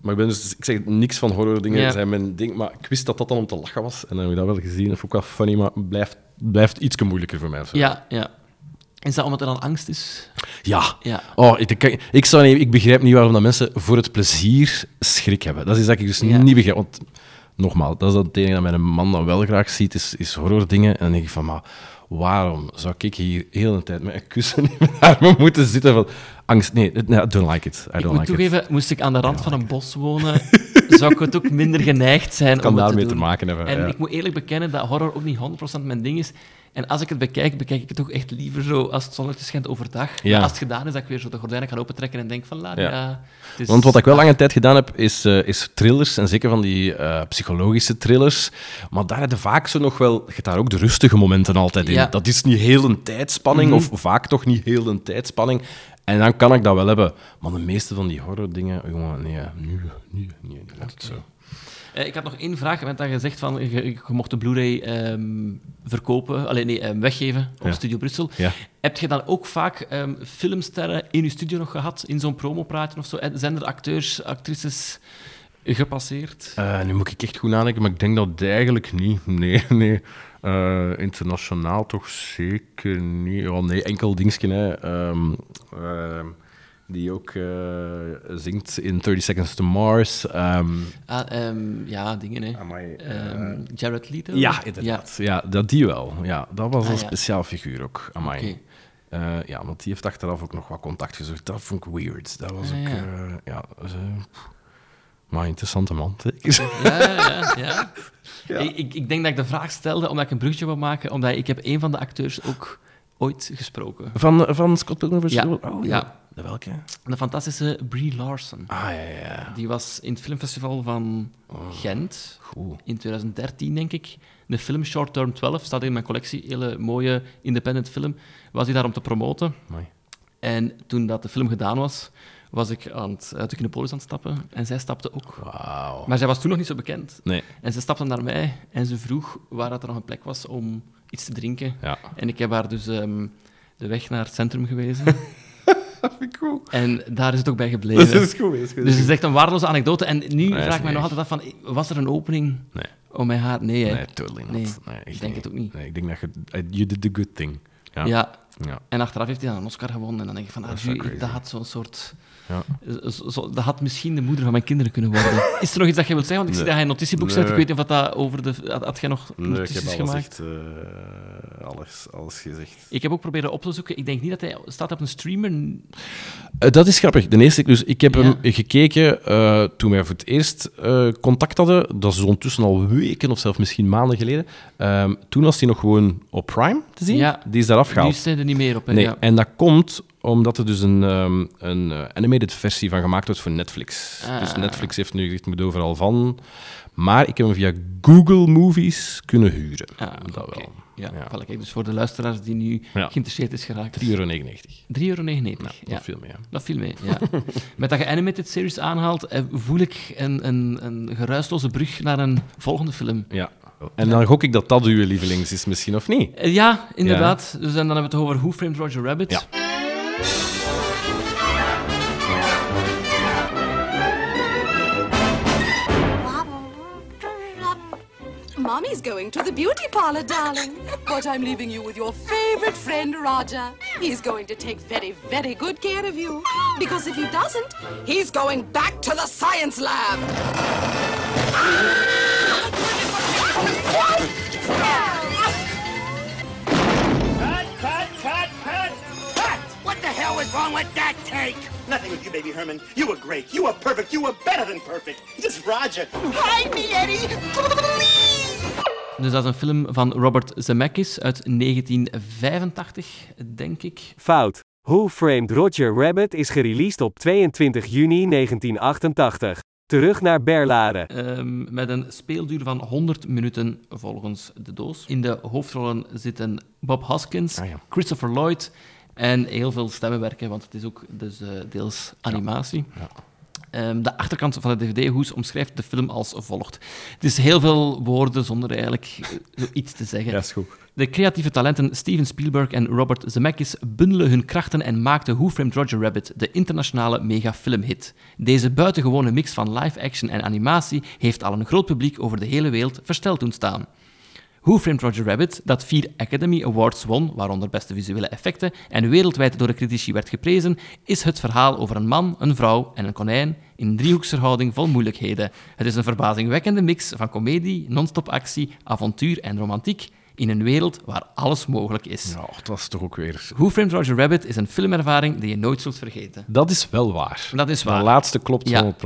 Maar ik ben dus, ik zeg niks van horror dingen Ja. zijn mijn ding, maar ik wist dat dat dan om te lachen was en dan heb ik dat wel gezien. Dat vond ik wel funny, maar het blijft, blijft iets moeilijker voor mij. Ja, ja. Is dat omdat er dan angst is? Ja. Ja. Oh, ik, ik, ik, zou niet, ik begrijp niet waarom dat mensen voor het plezier schrik hebben. Dat is dat ik dus Ja. niet begrijp. Want, nogmaals, dat is dat het enige dat mijn man dan wel graag ziet, is, is horror-dingen. En dan denk ik van, maar waarom zou ik hier heel de tijd met een kussen in mijn armen moeten zitten van angst? Nee, I don't like it. I Ik don't moet like toegeven, it. moest ik aan de rand van een bos wonen, *laughs* zou ik het ook minder geneigd zijn Het kan om het daarmee te maken hebben. En ja. ik moet eerlijk bekennen dat horror ook niet 100% mijn ding is. En als ik het bekijk, bekijk ik het ook echt liever zo als het zonnetje schijnt overdag. Ja. Maar als het gedaan is, dat ik weer zo de gordijnen ga opentrekken en denk van, la, ja. Is- Want wat ik wel lange tijd gedaan heb, is, eh, is thrillers. En zeker van die eh, psychologische thrillers. Maar daar heb je vaak zo nog wel... Je hebt daar ook de rustige momenten altijd in. Ja. Dat is niet heel een tijdspanning, Mhm. of vaak toch niet heel een tijdspanning. En dan kan ik dat wel hebben. Maar de meeste van die horror dingen, jongen, nee, nu, nu, nee, laat het zo. Eh, ik had nog één vraag, want dat je zegt van, je, je mocht de Blu-ray ehm, verkopen, alleen nee, ehm, weggeven op Ja. Studio Brussel. Ja. Heb je dan ook vaak ehm, filmsterren in je studio nog gehad, in zo'n promopraatje of zo? Zijn er acteurs, actrices gepasseerd? Eh, nu moet ik echt goed nadenken, maar ik denk dat eigenlijk niet. Nee, *laughs* nee. Eh, internationaal toch zeker niet. Ja, nee, enkel dingetje, hè. Ehm, ehm, die ook eh, zingt in 30 Seconds to Mars. Ehm, Ah, ehm, ja, dingen, hè. amai, Ehm, Jared Leto? ja, inderdaad. Ja. dat die wel. Ja, dat was Ah, een ja. speciaal figuur ook. Amai. Oké. Eh, ja, want die heeft achteraf ook nog wat contact gezocht. Dat vond ik weird. Dat was Ah, ook... ja. ja, maar interessante man, zeker. *laughs* Ja, ja, *laughs* ja. Ik, ik, ik denk dat ik de vraag stelde omdat ik een brugje wil maken, omdat ik heb een van de acteurs ook ooit gesproken. Van, van Scott Pilgrim vs. Ja? Oh, ja. De welke? De fantastische Brie Larson. Ah, ja, ja. Die was in het filmfestival van Gent Goed. in 2013, denk ik. De film Short Term 12 staat in mijn collectie. Hele mooie independent film. Was hij daar om te promoten. Mooi. En toen dat de film gedaan was, was ik aan het, uit de Kinopolis aan het stappen. En zij stapte ook. Maar zij was toen nog niet zo bekend. Nee. En ze stapte naar mij en ze vroeg waar dat er nog een plek was om iets te drinken. Ja. En ik heb haar dus ehm, de weg naar het centrum gewezen. *laughs* Dat vind ik goed. en daar is het ook bij gebleven. Dat is goed. Dat is goed. Dus het is echt een waardeloze anekdote. En nu vraag ik mij nog altijd af van, was er een opening Nee. om mijn haar? Nee, hè. Nee, totally not. Nee, ik denk niet. het ook niet. Nee, ik denk dat je... eh, You did the good thing. Ja. Ja. Ja. En achteraf heeft hij dan een Oscar gewonnen. En dan denk ik van, ah, dat had zo'n soort... Ja. Zo, zo- dat had misschien de moeder van mijn kinderen kunnen worden. Is er nog iets dat je wilt zeggen? Want ik zie dat hij een notitieboek Nee. zet. Ik weet niet of dat over de... Had, had jij nog Nee, ik notities heb alles gemaakt? echt... eh, alles, alles gezegd. Ik heb ook proberen op te zoeken. Ik denk niet dat hij staat op een streamer. Eh, dat is grappig. De eerste, dus ik heb Ja. hem gekeken eh, toen wij voor het eerst contact hadden. Dat is ondertussen al weken of zelfs misschien maanden geleden. Ehm, toen was hij nog gewoon op Prime te zien. Ja. Die is daar Nu afgehaald. staat er niet meer op. Hè? Nee, en dat komt omdat er dus een, ehm, een eh, animated versie van gemaakt wordt voor Netflix. Ah. Dus Netflix heeft nu gezegd, moet overal van. Maar ik heb hem via Google Movies kunnen huren. Ah, dat wel. Ja, Ja. Kijk, dus voor de luisteraars die nu Ja. geïnteresseerd is geraakt. 3,99 euro. 3,99 euro. Ja, Ja, dat viel mee. hè. Dat viel mee, ja. *laughs* Met dat je animated series aanhaalt, eh, voel ik een, een, een geruisloze brug naar een volgende film. Ja. En dan gok ik dat dat uw lievelings is misschien, of niet? Eh, Ja, inderdaad. Dus en dan hebben we het over Who Framed Roger Rabbit. Mommy's going to the beauty parlor, darling. But I'm leaving you with your favorite friend, Roger. He's going to take very, very good care of you. Because if he doesn't, he's going back to the science lab. Cut, Is wrong with that take? Nothing with you, baby Herman. You were great. You were perfect. You were better than perfect. Just Roger. Hide me, Eddie! Dus dat is een film van Robert Zemeckis uit 1985, denk ik. Fout. Who Framed Roger Rabbit is gereleased op 22 juni 1988. Terug naar Berlare. Ehm, met een speelduur van 100 minuten volgens de doos. In de hoofdrollen zitten Bob Hoskins, Ah, ja. Christopher Lloyd en heel veel stemmenwerken, want het is ook dus, eh, deels animatie. Ehm, de achterkant van de DVD-hoes omschrijft de film als volgt. Het is heel veel woorden zonder eigenlijk eh, zoiets te zeggen. Ja, is goed. De creatieve talenten Steven Spielberg en Robert Zemeckis bundelen hun krachten en maakten Who Framed Roger Rabbit de internationale megafilmhit. Deze buitengewone mix van live-action en animatie heeft al een groot publiek over de hele wereld versteld doen staan. Who Framed Roger Rabbit, dat vier Academy Awards won, waaronder beste visuele effecten, en wereldwijd door de critici werd geprezen, is het verhaal over een man, een vrouw en een konijn in een driehoeksverhouding vol moeilijkheden. Het is een verbazingwekkende mix van komedie, non-stop actie, avontuur en romantiek in een wereld waar alles mogelijk is. Ja, dat was toch ook weer... Who Framed Roger Rabbit is een filmervaring die je nooit zult vergeten. Dat is wel waar. Dat is waar. De laatste klopt Ja. 100%.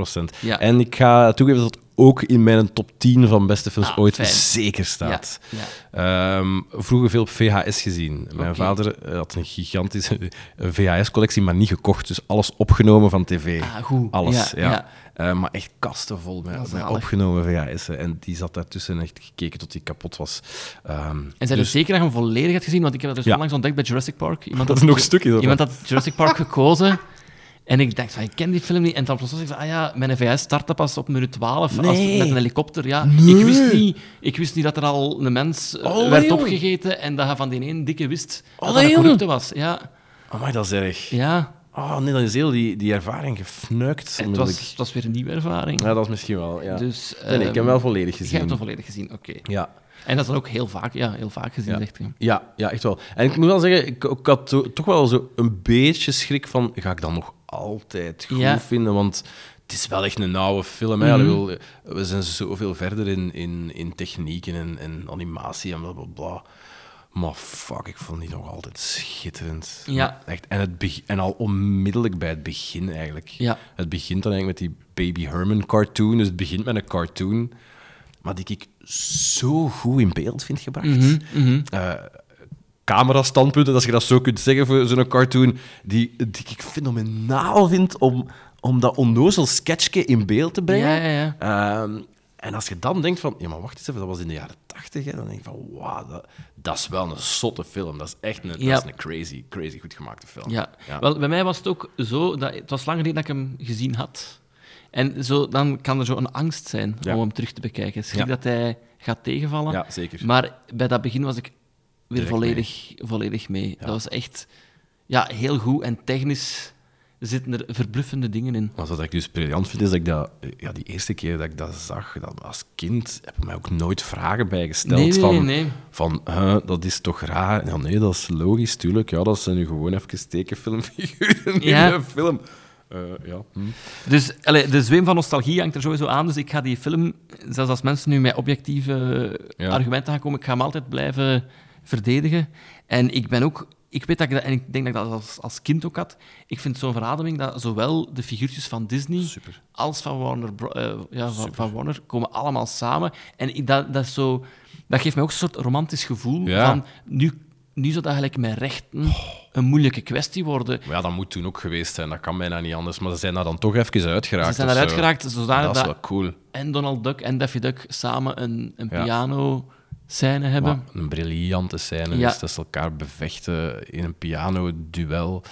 Ja. En ik ga toegeven dat ook in mijn top 10 van beste films Ah, ooit fijn. zeker staat. Ja, Ehm, vroeger veel op VHS gezien. Mijn vader eh, had een gigantische VHS-collectie, maar niet gekocht. Dus alles opgenomen van tv. Ah, goed. Alles, Ja. Eh, maar echt kasten vol met, opgenomen VHS'en. En die zat daartussen en echt gekeken tot die kapot was. Ehm, En zijn dus- er zeker dat je hem volledig hebt gezien? Want ik heb dat dus Ja. onlangs ontdekt bij Jurassic Park. Iemand *laughs* Dat had- is nog stukjes Iemand had Jurassic Park gekozen. En ik dacht van, ik ken die film niet. En dan plots was ik van, ah ja, mijn VS startte pas op minuut 12 als, met een helikopter. Ja. Ik, wist niet, ik wist niet dat er al een mens eh, Allee, werd opgegeten en dat hij van die ene dikke wist dat Allee, hij een jong. corrupte was. Ja, Amai, dat is erg. ja. Oh nee, dan is heel die, die ervaring gefnuikt. En het, was, het was weer een nieuwe ervaring. Ja, dat is misschien wel, ja. Dus, nee, nee, ik heb hem ehm, wel volledig Jij gezien. hebt hem volledig gezien, oké. Ja. En dat is dan ook heel vaak, ja, heel vaak gezien, Ja. zegt hij. Ja, ja, echt wel. En ik moet wel zeggen, ik, ik had to- toch wel zo een beetje schrik van, ga ik dat nog altijd goed Ja. vinden? Want het is wel echt een nauwe film. Mhm. We zijn zoveel verder in, in, in technieken en, en animatie en bla bla bla. Maar fuck, ik vond die nog altijd schitterend. Ja. Echt. En, het en al onmiddellijk bij het begin eigenlijk. Ja. Het begint dan eigenlijk met die Baby Herman cartoon. Dus het begint met een cartoon. Maar die ik zo goed in beeld vind gebracht. Mhm, mhm. Eh, camerastandpunten, als je dat zo kunt zeggen voor zo'n cartoon, die, die ik fenomenaal vind om, om dat onnozel sketchje in beeld te brengen. Ja, ja, Ehm, en als je dan denkt van, ja, maar wacht eens even, dat was in de jaren tachtig, dan denk je van, wauw, dat, dat is wel een zotte film. Dat is echt een, Ja. dat is een crazy, crazy goed gemaakte film. Ja. Wel, bij mij was het ook zo, dat, het was lang geleden dat ik hem gezien had. En zo, dan kan er zo een angst zijn Ja. om hem terug te bekijken. Schrik dat hij gaat tegenvallen. Ja, zeker. Maar bij dat begin was ik weer volledig, volledig mee. Dat was echt ja, heel goed. En technisch zitten er verbluffende dingen in. Maar wat ik dus briljant vind, is dat ik dat, ja, die eerste keer dat ik dat zag, dat als kind, heb ik mij ook nooit vragen bij gesteld Nee, nee, van, nee, van dat is toch raar? Ja, nee, dat is logisch, tuurlijk. Ja, dat zijn nu gewoon even tekenfilmfiguren Ja. in een film. Eh, ja. hm. Dus allee, de zweem van nostalgie hangt er sowieso aan. Dus ik ga die film, zelfs als mensen nu met objectieve Ja. argumenten gaan komen, ik ga hem altijd blijven verdedigen. En ik ben ook... Ik weet dat ik dat, en ik denk dat ik dat als, als kind ook had. Ik vind zo'n verademing dat zowel de figuurtjes van Disney als van Warner, eh, ja, van, van Warner komen allemaal samen. En ik- dat, dat, zo, dat geeft mij ook een soort romantisch gevoel Ja. van... Nu, nu zou dat eigenlijk met rechten een moeilijke kwestie worden. Maar ja, dat moet toen ook geweest zijn. Dat kan bijna niet anders. Maar ze zijn daar dan toch even uitgeraakt. Ze zijn of eruit zo. geraakt zodanig Dat is dat wel cool. en Donald Duck en Daffy Duck samen een, een Ja. Piano-scène hebben. Maar een briljante scène. Ja. Dus dat ze elkaar bevechten in een piano-duel.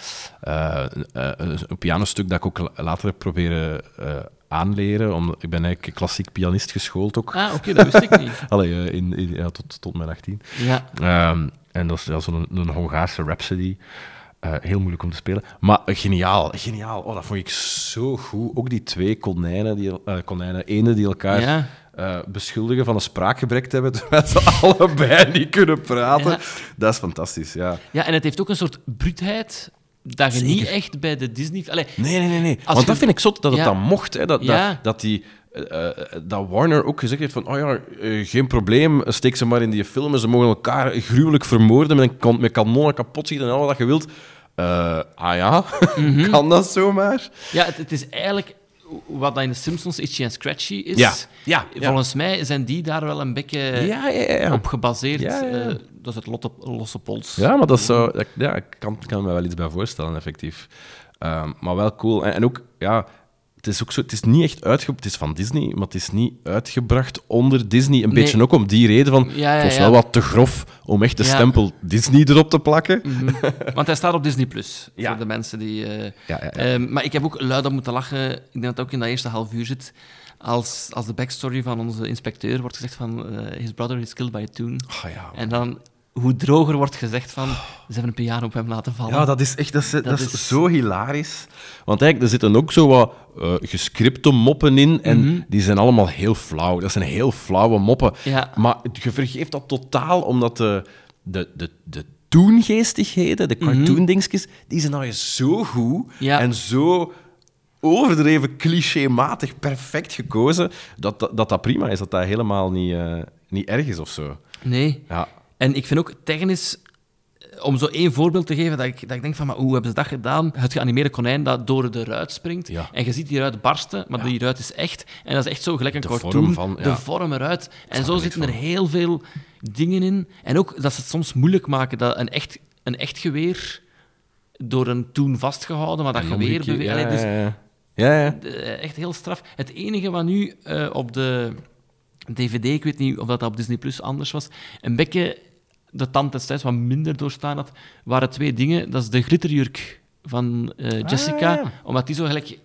Eh, eh, een, pianostuk dat ik ook la- later heb proberen eh, aanleren. Omdat ik ben eigenlijk klassiek pianist geschoold ook. Ah, oké, dat wist ik niet. *laughs* Allee, in, in- ja, tot, tot mijn 18. Ja. Ehm, en dat is ja, zo'n een Hongaarse Rhapsody. Heel moeilijk om te spelen. Maar geniaal, geniaal. Oh, dat vond ik zo goed. Ook die twee konijnen, die, konijnen ene die elkaar Ja. Eh, beschuldigen van een spraakgebrek te hebben, *laughs* terwijl ze allebei niet kunnen praten. Ja. Dat is fantastisch, ja. Ja, en het heeft ook een soort bruutheid dat je Zeker. niet echt bij de Disney... Allee, Nee, nee, nee. nee. Want je- dat vind ik zot, dat het Ja. dan mocht. Hè, dat, Ja. dat, dat, die, eh, eh, dat Warner ook gezegd heeft van, oh ja, geen probleem, steek ze maar in die film ze mogen elkaar gruwelijk vermoorden met, een met kanonnen kapot schieten en al wat je wilt. Ah ja, *laughs* Mhm. kan dat zomaar? Ja, het, het is eigenlijk wat dat in de Simpsons Itchy and Scratchy is. Ja, ja. Volgens mij zijn die daar wel een beetje op gebaseerd. Ja, ja, ja. Eh, dat is het lotte, losse pols. Ja, maar dat zou, dat- ja, ik kan, kan me wel iets bij voorstellen, effectief. Ehm, maar wel cool. En, en ook, ja, het is ook zo, het is niet echt uitge... Het is van Disney, maar het is niet uitgebracht onder Disney. Een Nee. beetje ook om die reden van, Ja, ja, het was wel wat te grof om echt de stempel Disney erop te plakken. Mhm. Want hij staat op Disney Plus *laughs* voor de mensen die. Ja, ja, ja. ehm, maar ik heb ook luid op moeten lachen. Ik denk dat het ook in dat eerste half uur zit. Als, als de backstory van onze inspecteur wordt gezegd van eh, his brother is killed by a tune. Oh, ja. En dan hoe droger wordt gezegd van ze hebben een piano op hem laten vallen. Ja, dat is echt dat is, dat is is- zo hilarisch. Want eigenlijk, er zitten ook zo wat eh, gescripte moppen in. En Mhm. die zijn allemaal heel flauw. Dat zijn heel flauwe moppen. Ja. Maar je vergeeft dat totaal, omdat de, de, de, de toongeestigheden, de cartoon-dingetjes, die zijn nou eens zo goed Mhm. Ja. en zo overdreven clichématig perfect gekozen, dat dat, dat dat prima is. Dat dat helemaal niet, eh, niet erg is of zo. Nee. Ja. En ik vind ook technisch, eh, om zo één voorbeeld te geven, dat ik, dat ik denk van, maar hoe hebben ze dat gedaan? Het geanimeerde konijn dat door de ruit springt. Ja. En je ziet die ruit barsten, maar Ja. die ruit is echt. En dat is echt zo gelijk een De cartoon. vorm van, De vorm eruit. En zo zitten er heel veel dingen in. En ook dat ze het soms moeilijk maken dat een echt, een echt geweer door een toen vastgehouden, maar dat geweer beweegt. dus ja, ja. Ja, ja. eh, echt heel straf. Het enige wat nu eh, op de DVD, ik weet niet of dat op Disney Plus anders was, een beetje de tand destijds wat minder doorstaan had, waren twee dingen. Dat is de glitterjurk van eh, Jessica, ja. omdat die zo gelijk...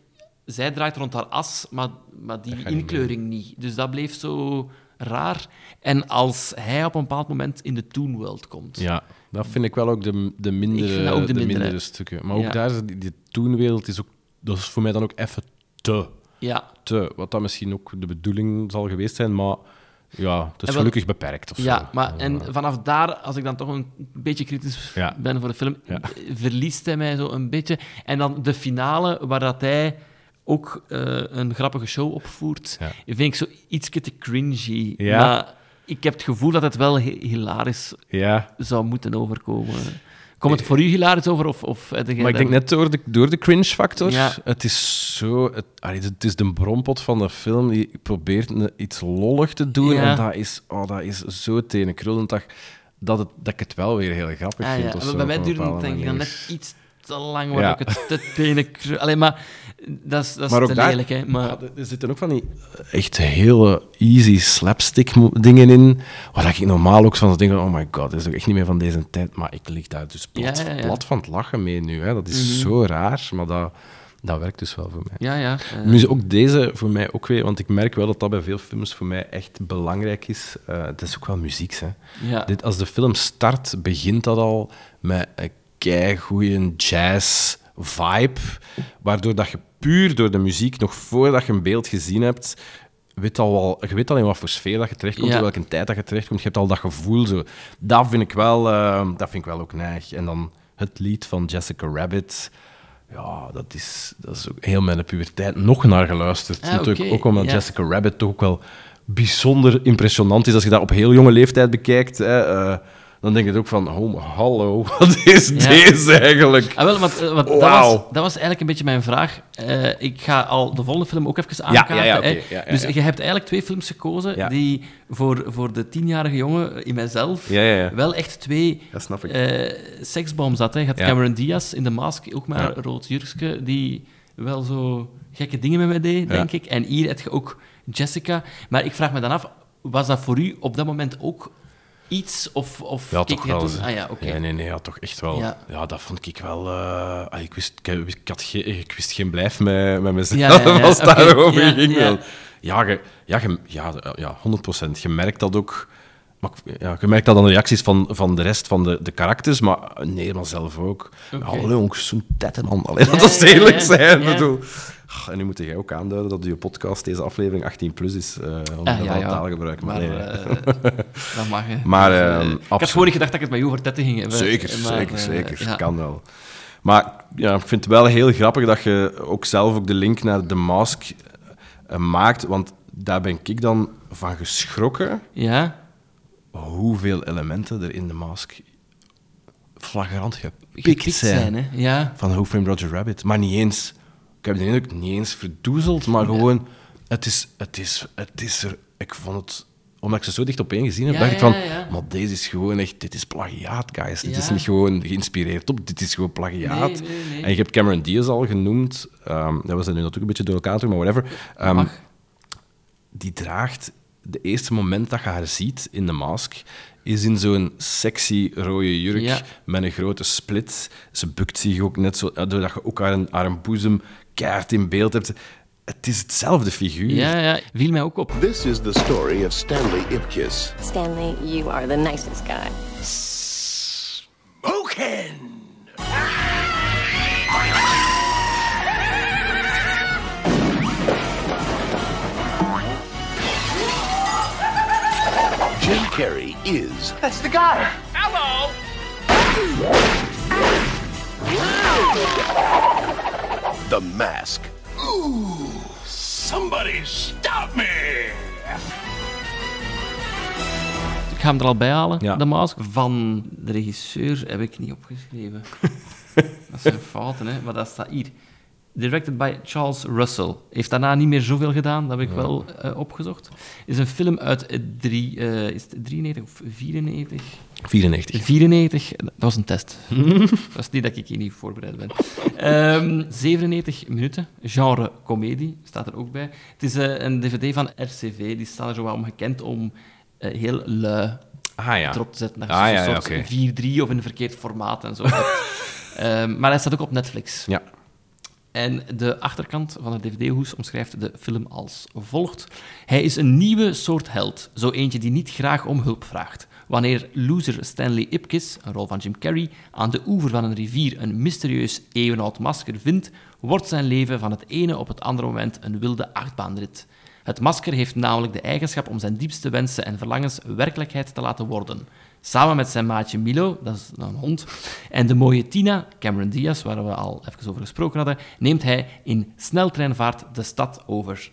Zij draait rond haar as, maar, maar die niet inkleuring niet. Dus dat bleef zo raar. En als hij op een bepaald moment in de Toon World komt... Ja, dat vind ik wel ook de, de, mindere, ook de de mindere. mindere stukken. Maar ook Ja. daar, is die, die toonwereld is, ook, dat is voor mij dan ook even te. Ja. te. Wat dat misschien ook de bedoeling zal geweest zijn, maar ja, het is wel- gelukkig beperkt. Of Ja, zo. maar en vanaf daar, als ik dan toch een beetje kritisch Ja. ben voor de film, Ja. verliest hij mij zo een beetje. En dan de finale, waar dat hij ook eh, een grappige show opvoert, Ja. vind ik zo iets te cringy. Ja. Maar ik heb het gevoel dat het wel hi- hilarisch Ja. zou moeten overkomen. Komt het voor u hilarisch over? Of, of Maar ik denk net door de, door de cringe-factor. Ja. Het is zo... Het, allee, het is de brompot van de film die probeert iets lollig te doen. Ja. En dat is, oh, dat is zo tenenkrullend dat, dat, het, dat ik het wel weer heel grappig Ah, vind. ja. of zo, Bij mij duurde het denk ik dan net iets te lang, Ja. ik het te tenen... kru- Allee, maar dat is, dat is te daar, lelijk, hè. Maar... ja, er- zitten ook van die echt hele easy slapstick dingen in, waar ik normaal ook van denk, oh my god, dat is ook echt niet meer van deze tijd, maar ik lig daar dus plat, Ja, van het lachen mee nu. Hè. Dat is Mhm. zo raar, maar dat, dat werkt dus wel voor mij. Ja, ja. eh. Nu is ook deze voor mij ook weer, want ik merk wel dat dat bij veel films voor mij echt belangrijk is. Eh, het is ook wel muziek, hè. Ja. Dit, als de film start, begint dat al met een keigoeie jazz vibe, waardoor dat je puur door de muziek, nog voordat je een beeld gezien hebt, weet al wel, je weet al in wat voor sfeer dat je terechtkomt, Ja. in welke tijd dat je terechtkomt. Je hebt al dat gevoel. Zo. Dat, vind ik wel, eh, dat vind ik wel ook neig. En dan het lied van Jessica Rabbit. Ja, dat is, dat is ook heel mijn puberteit nog naar geluisterd. Ah, Natuurlijk ook omdat ja. Jessica Rabbit toch ook wel bijzonder impressionant is. Als je dat op heel jonge leeftijd bekijkt, hè, eh, dan denk je ook van, oh, hallo, *laughs* wat is Ja. deze eigenlijk? Ah, wel, want, eh, dat, was, dat was eigenlijk een beetje mijn vraag. Eh, ik ga al de volgende film ook even aankaarten. ja, ja, hè. ja, dus je hebt eigenlijk twee films gekozen die voor, voor de tienjarige jongen in mijzelf wel echt twee ik. eh seksbombs had. Hè. Je had. Cameron Diaz in de Mask, ook maar een rood jurkje, die wel zo gekke dingen met mij deed, denk ik. En hier heb je ook Jessica. Maar ik vraag me dan af, was dat voor u op dat moment ook iets? Of, of Ja, toch wel. toen- ze. Ah ja, oké. Ja, nee, nee, ja, toch echt wel. Ja. Ja, dat vond ik wel... ah, ik, wist, ik, ik had geen, ik wist geen blijf met, met mezelf Ja, *laughs* als het oké, daarover ja, ging. ja. Ja, ja, ja, ja, 100%. Je merkt dat ook... Maar, ja, je merkt dat aan de reacties van, van de rest van de, de karakters, maar nee, maar zelf ook. Oké. Ja, Hallo, jongens, zo'n. Allee, dat is eerlijk zijn. Bedoel. En nu moet jij ook aanduiden dat je podcast, deze aflevering, 18 plus is. eh om Ah, ja, ja. taalgebruik. Maar, Maar, nee, eh, dat mag, hè. *laughs* Maar, Dus, eh, ik had gewoon niet gedacht dat ik het met jou over tetten ging hebben. Zeker, maar, zeker, zeker. ja. Kan wel. Maar ja, ik vind het wel heel grappig dat je ook zelf ook de link naar The Mask maakt, want daar ben ik dan van geschrokken Ja, hoeveel elementen er in The Mask flagrant gepikt, gepikt zijn. zijn, hè. Ja. Van Who Framed Roger Rabbit. Maar niet eens, ik heb de indruk, niet eens verdoezeld, maar gewoon, het is, het is, het is er, ik vond het, omdat ik ze zo dicht op één gezien heb, Ja, dacht ik van, maar deze is gewoon echt, dit is plagiaat, guys. Dit is niet gewoon geïnspireerd op, dit is gewoon plagiaat. Nee, nee, nee. En je hebt Cameron Diaz al genoemd, ehm dat was nu natuurlijk een beetje door elkaar toe, maar whatever. Ehm, die draagt, de eerste moment dat je haar ziet in de mask, is in zo'n sexy rode jurk Ja. met een grote split. Ze bukt zich ook net zo, ja, doordat je ook haar, haar boezem keihard in beeld hebt. Het is hetzelfde figuur. Ja, ja, viel mij ook op. This is the story of Stanley Ipkiss. Stanley, you are the nicest guy. Smoking! Jim Carrey is That's the guy. Hello. The Mask. Ooh, somebody stop me! Ik ga hem er al bij halen, Ja. de mask. Van de regisseur heb ik niet opgeschreven. *laughs* dat zijn fouten, hè. Maar dat staat hier. Directed by Charles Russell. Heeft daarna niet meer zoveel gedaan, dat heb ik wel eh, opgezocht. Is een film uit eh, drie, is het 93 of 94? 94. 94, dat was een test. *laughs* dat is niet dat ik hier niet voorbereid ben. Ehm 97 minuten, genre comedie, staat er ook bij. Het is eh, een dvd van RCV, die staan er zo wat om gekend om heel lui Ah ja. erop te zetten. Ah, ja, ja, soort oké. 4-3 of in een verkeerd formaat en zo. *laughs* Ehm, maar hij staat ook op Netflix. Ja. En de achterkant van de dvd-hoes omschrijft de film als volgt. Hij is een nieuwe soort held, zo eentje die niet graag om hulp vraagt. Wanneer loser Stanley Ipkiss, een rol van Jim Carrey, aan de oever van een rivier een mysterieus eeuwenoud masker vindt, wordt zijn leven van het ene op het andere moment een wilde achtbaanrit. Het masker heeft namelijk de eigenschap om zijn diepste wensen en verlangens werkelijkheid te laten worden. Samen met zijn maatje Milo, dat is een hond, en de mooie Tina, Cameron Diaz, waar we al even over gesproken hadden, neemt hij in sneltreinvaart de stad over.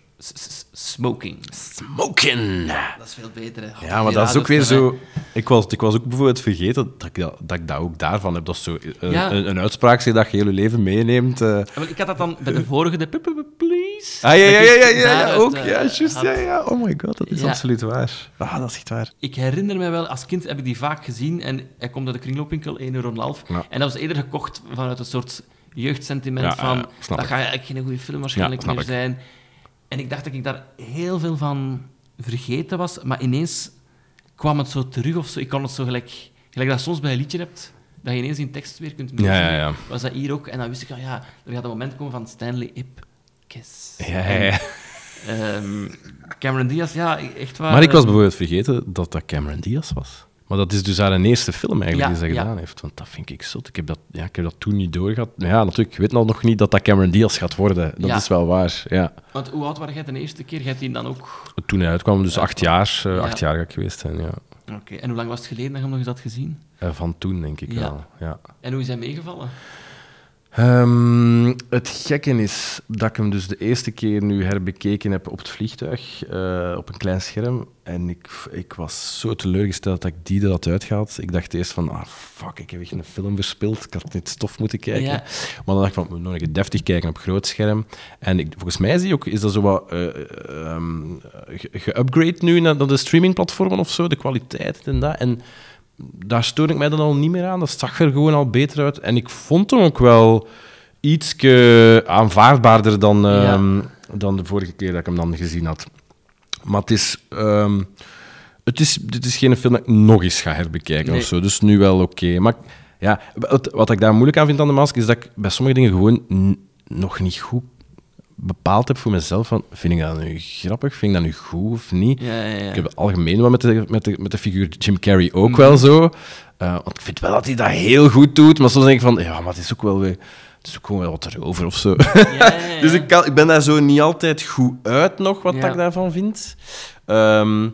Smoking. Smoking! Dat is veel beter, hè. Ja, maar dat is ook weer zo... Ik was, ik was ook bijvoorbeeld vergeten dat ik dat, dat, ik dat ook daarvan heb. Dat is zo een, Ja. een, een uitspraak zeg, dat je heel je leven meeneemt. eh. Ik had dat dan bij de vorige, de please. Ah, ja, ja, ja, ja, ja, ook. eh, Ja, juist, had. ja, ja. Oh my god, dat is Ja. absoluut waar. Ah, dat is echt waar. Ik herinner me wel, als kind heb ik die vaak gezien en hij komt uit de kringloopwinkel, 1,5 euro. Ja. En dat was eerder gekocht vanuit een soort jeugdsentiment Ja, van, dat ik. gaat eigenlijk geen goede film waarschijnlijk meer ik. En ik dacht dat ik daar heel veel van vergeten was, maar ineens kwam het zo terug of zo. Ik kon het zo gelijk, gelijk dat soms bij een liedje hebt, dat je ineens in tekst weer kunt Ja, ja, meezingen. ja. Was dat hier ook? En dan wist ik, van, ja, er gaat een moment komen van Stanley Ipkiss. Ja, ja, ja. En, ehm, Cameron Diaz, ja, echt waar. Maar ik was eh, bijvoorbeeld vergeten dat dat Cameron Diaz was. Maar dat is dus haar eerste film eigenlijk Ja, die ze ja. gedaan heeft. Want dat vind ik zot. Ik heb dat, ja, ik heb dat toen niet doorgehad. Maar ja, natuurlijk, ik weet nou nog niet dat dat Cameron Diaz gaat worden. Dat Ja. is wel waar, ja. Want hoe oud was jij de eerste keer? Jij hebt die dan ook... Toen hij uitkwam, dus acht jaar, Ja. acht jaar ga ik geweest zijn, ja. Oké, en hoe lang was het geleden dat je hem nog eens had gezien? Eh, van toen, denk ik Ja. wel, ja. En hoe is hij meegevallen? Ehm, het gekke is dat ik hem dus de eerste keer nu herbekeken heb op het vliegtuig, eh, op een klein scherm. En ik, ik was zo teleurgesteld dat ik die er had uitgehaald. Ik dacht eerst van, ah fuck, ik heb echt een film verspild. Ik had niet stof moeten kijken. Ja. Maar dan dacht ik van, ik moet nog een deftig kijken op groot scherm. En ik, volgens mij zie je ook, is dat zo wat eh, ehm, ge- geupgrade nu naar, naar de streamingplatformen of zo, de kwaliteit en dat. En daar stoor ik mij dan al niet meer aan. Dat zag er gewoon al beter uit. En ik vond hem ook wel iets aanvaardbaarder dan, ehm, dan de vorige keer dat ik hem dan gezien had. Maar het is, ehm, het is, dit is geen film dat ik nog eens ga herbekijken Nee. of zo. Dus nu wel oké. Maar ja, wat, wat ik daar moeilijk aan vind aan de mask, is dat ik bij sommige dingen gewoon nog niet goed bepaald heb voor mezelf van, vind ik dat nu grappig, vind ik dat nu goed of niet? Ja, ja, ja. Ik heb het algemeen wel met de, met de, met de figuur Jim Carrey ook Mhm. wel zo. Eh, want ik vind wel dat hij dat heel goed doet, maar soms denk ik van, ja, maar het is ook wel weer... Het is ook gewoon wel wat erover of zo. *laughs* dus ik, kan, ik ben daar zo niet altijd goed uit nog, wat ik daarvan vind. Ehm,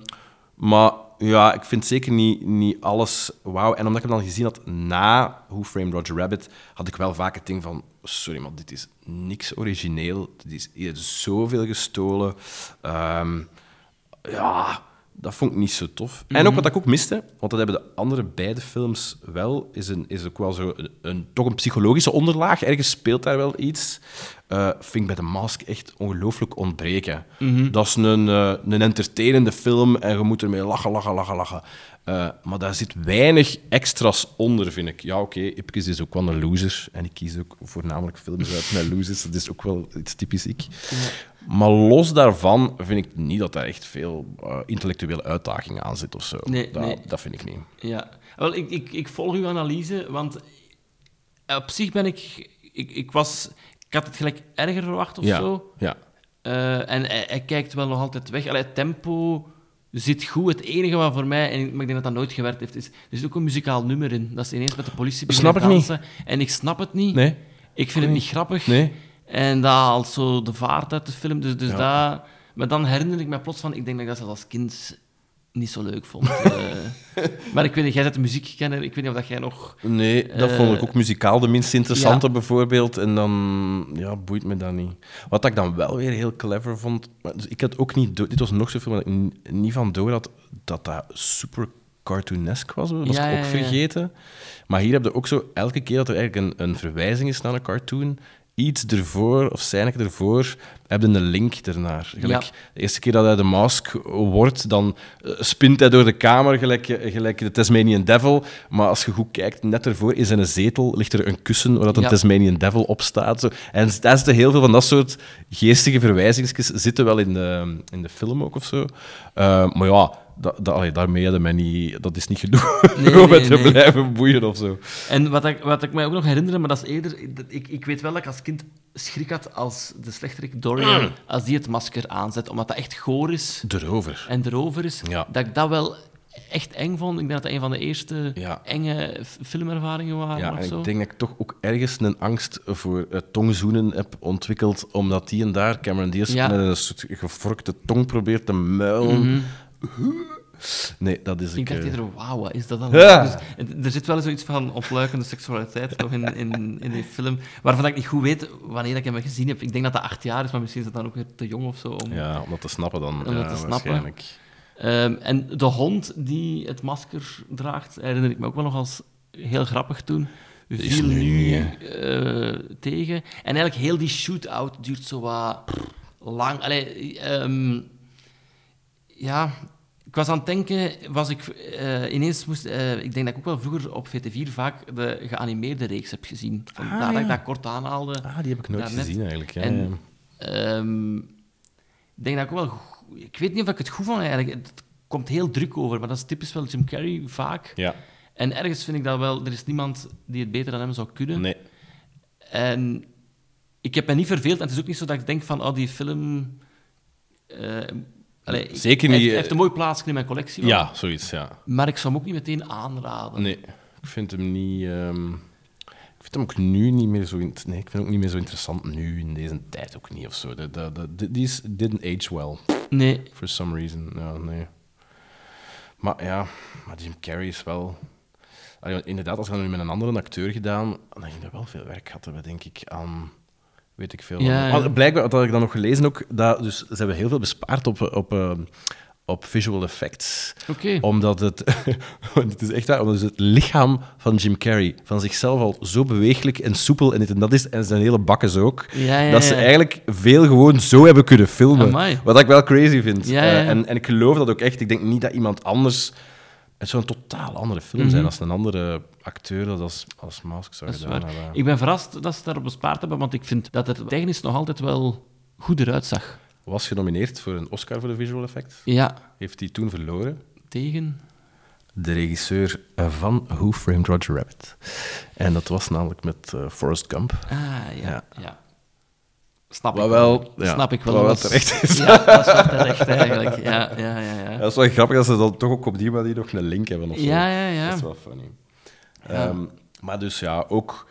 maar ja, ik vind zeker niet, niet alles wauw. En omdat ik hem dan gezien had na Who Framed Roger Rabbit, had ik wel vaak het ding van... Sorry, maar dit is niks origineel. Dit is hier zoveel gestolen. Ehm, ja, dat vond ik niet zo tof. En ook wat ik ook miste, want dat hebben de andere beide films wel, is, een, is ook wel zo een, een- toch een psychologische onderlaag. Ergens speelt daar wel iets. Eh vind ik bij The Mask echt ongelooflijk ontbreken. Dat is een, eh, een entertainende film en je moet ermee lachen, lachen, lachen, lachen. Eh, maar daar zit weinig extra's onder, vind ik. Ja, oké, Ipkiss is ook wel een loser. En ik kies ook voornamelijk films uit met losers. Dat is ook wel iets typisch ik. Maar los daarvan vind ik niet dat daar echt veel eh, intellectuele uitdaging aan zit of zo. Nee, dat, nee. dat vind ik niet. Ja, wel, ik, ik, ik volg uw analyse, want op zich ben ik... Ik, ik, was, ik had het gelijk erger verwacht of ja. zo. Ja. Eh, en hij, hij kijkt wel nog altijd weg. Allee, het tempo zit goed. Het enige wat voor mij, en ik, maar ik denk dat dat nooit gewerkt heeft, is... Er zit ook een muzikaal nummer in. Dat is ineens met de politie beginnen Snap ik niet. dansen. En ik snap het niet. Nee. Ik vind het niet grappig. Nee. En dat haalt zo de vaart uit de film. Dus, dus Ja. dat... Maar dan herinner ik me plots van... Ik denk dat ik dat zelfs als kind niet zo leuk vond. Eh, *laughs* maar ik weet niet, jij bent de muziekkenner. Ik weet niet of dat jij nog... Nee, dat Eh, vond ik ook muzikaal de minst interessante bijvoorbeeld. En dan ja, boeit me dat niet. Wat ik dan wel weer heel clever vond. maar Dus ik had ook niet. door- Dit was nog film dat ik niet van door had dat dat super cartoonesk was. Dat was Ja, ik ook ja. vergeten. Maar hier heb je ook zo elke keer dat er eigenlijk een, een verwijzing is naar een cartoon. Iets ervoor, of scène ervoor, heb je een link ernaar. Gelijk, Ja. De eerste keer dat hij de mask wordt, dan eh, spint hij door de kamer, gelijk, eh, gelijk de Tasmanian Devil. Maar als je goed kijkt, net ervoor in zijn zetel ligt er een kussen waar dat een Ja. Tasmanian Devil op staat. Zo. En daar zitten heel veel van dat soort geestige verwijzingen zitten wel in de, in de film ook of zo. Eh, maar ja, dat, dat, allee, daarmee hadden mij niet, dat is niet genoeg *laughs* Nee, om nee, te nee. blijven boeien of zo. En wat ik, wat ik mij ook nog herinner, maar dat is eerder... dat- Ik, ik weet wel dat ik als kind schrik had als de slechterik Dorian, als die het masker aanzet, omdat dat echt goor is Erover. en erover is, Ja. dat ik dat wel echt eng vond. Ik denk dat dat een van de eerste Ja. enge filmervaringen waren Ja, of en zo. ik denk dat ik toch ook ergens een angst voor eh, tongzoenen heb ontwikkeld, omdat die en daar Cameron Diaz Ja. met een soort gevorkte tong probeert te muilen. Mhm. Nee, dat is Ik ik. dacht eh, eerder, wauw, wat is dat dan? Ja. Dus, het- er zit wel zoiets van ontluikende seksualiteit nog in, in, in die film, waarvan ik niet goed weet wanneer ik hem gezien heb. Ik denk dat dat acht jaar is, maar misschien is dat dan ook weer te jong of zo. Om, Ja, om dat te snappen dan. om ja, dat te snappen. waarschijnlijk. Ehm, en de hond die het masker draagt, herinner ik me ook wel nog als heel grappig toen. Viel nu nu eh, tegen. En eigenlijk heel die shootout duurt zo wat lang. Allee, ehm, ja, ik was aan het denken, was ik eh, ineens moest... eh, ik denk dat ik ook wel vroeger op VT4 vaak de geanimeerde reeks heb gezien. Vandaar Ah, dat ik dat kort aanhaalde. Ah, die heb ik nooit daarnet. gezien eigenlijk. Ja, En, ja. ehm, ik denk dat ik ook wel... Ik weet niet of ik het goed vond eigenlijk. Het komt heel druk over, maar dat is typisch wel Jim Carrey, vaak. Ja. En ergens vind ik dat wel... Er is niemand die het beter dan hem zou kunnen. Nee. En ik heb me niet verveeld. En het is ook niet zo dat ik denk van, oh, die film... eh, allee, Zeker hij niet, heeft- Hij eh, heeft een mooi plaatsje in mijn collectie. Ja, zoiets, ja. Maar ik zou hem ook niet meteen aanraden. Nee, ik vind hem niet. ehm, ik vind hem ook nu niet meer zo. Nee, ik vind hem ook niet meer zo interessant nu in deze tijd ook niet of zo. De, de, die is, didn't age well. Nee. For some reason. Ja, nee. Maar ja, maar Jim Carrey is wel. Allee, inderdaad, als dat nu met een andere acteur gedaan, dan ging er wel veel werk gehad hebben, denk ik, aan. Weet ik veel. Ja, ja. Blijkbaar had ik dan nog gelezen ook. Dat, dus ze hebben heel veel bespaard op, op, eh, op visual effects. Oké. Omdat het. *laughs* want het is echt waar, omdat het lichaam van Jim Carrey van zichzelf al zo beweeglijk en soepel en dit en dat is, en zijn hele bakkes ook, Ja, ja, dat ze eigenlijk veel gewoon zo hebben kunnen filmen. Amai. Wat ik wel crazy vind. Ja, ja, ja. Eh, en, en ik geloof dat ook echt. Ik denk niet dat iemand anders. Het zou een totaal andere film zijn Mhm. als een andere acteur dat als, als Mask zou Dat gedaan hebben. Ik ben verrast dat ze daarop bespaard hebben, want ik vind dat het technisch nog altijd wel goed eruit zag. Was genomineerd voor een Oscar voor de visual effects. Ja. Heeft hij toen verloren. Tegen? De regisseur van Who Framed Roger Rabbit. En dat was namelijk met eh, Forrest Gump. Ah, ja. ja. Snap Wat ik wel, ja, Snap ik wel. wat wel Dat is- terecht is. Ja, dat is wel terecht eigenlijk. Ja, ja, ja. ja. Dat is wel grappig dat ze dan toch ook op die manier nog een link hebben. Of zo. Ja, ja, ja. Dat is wel funny. Ja. Ehm, maar dus ja, ook,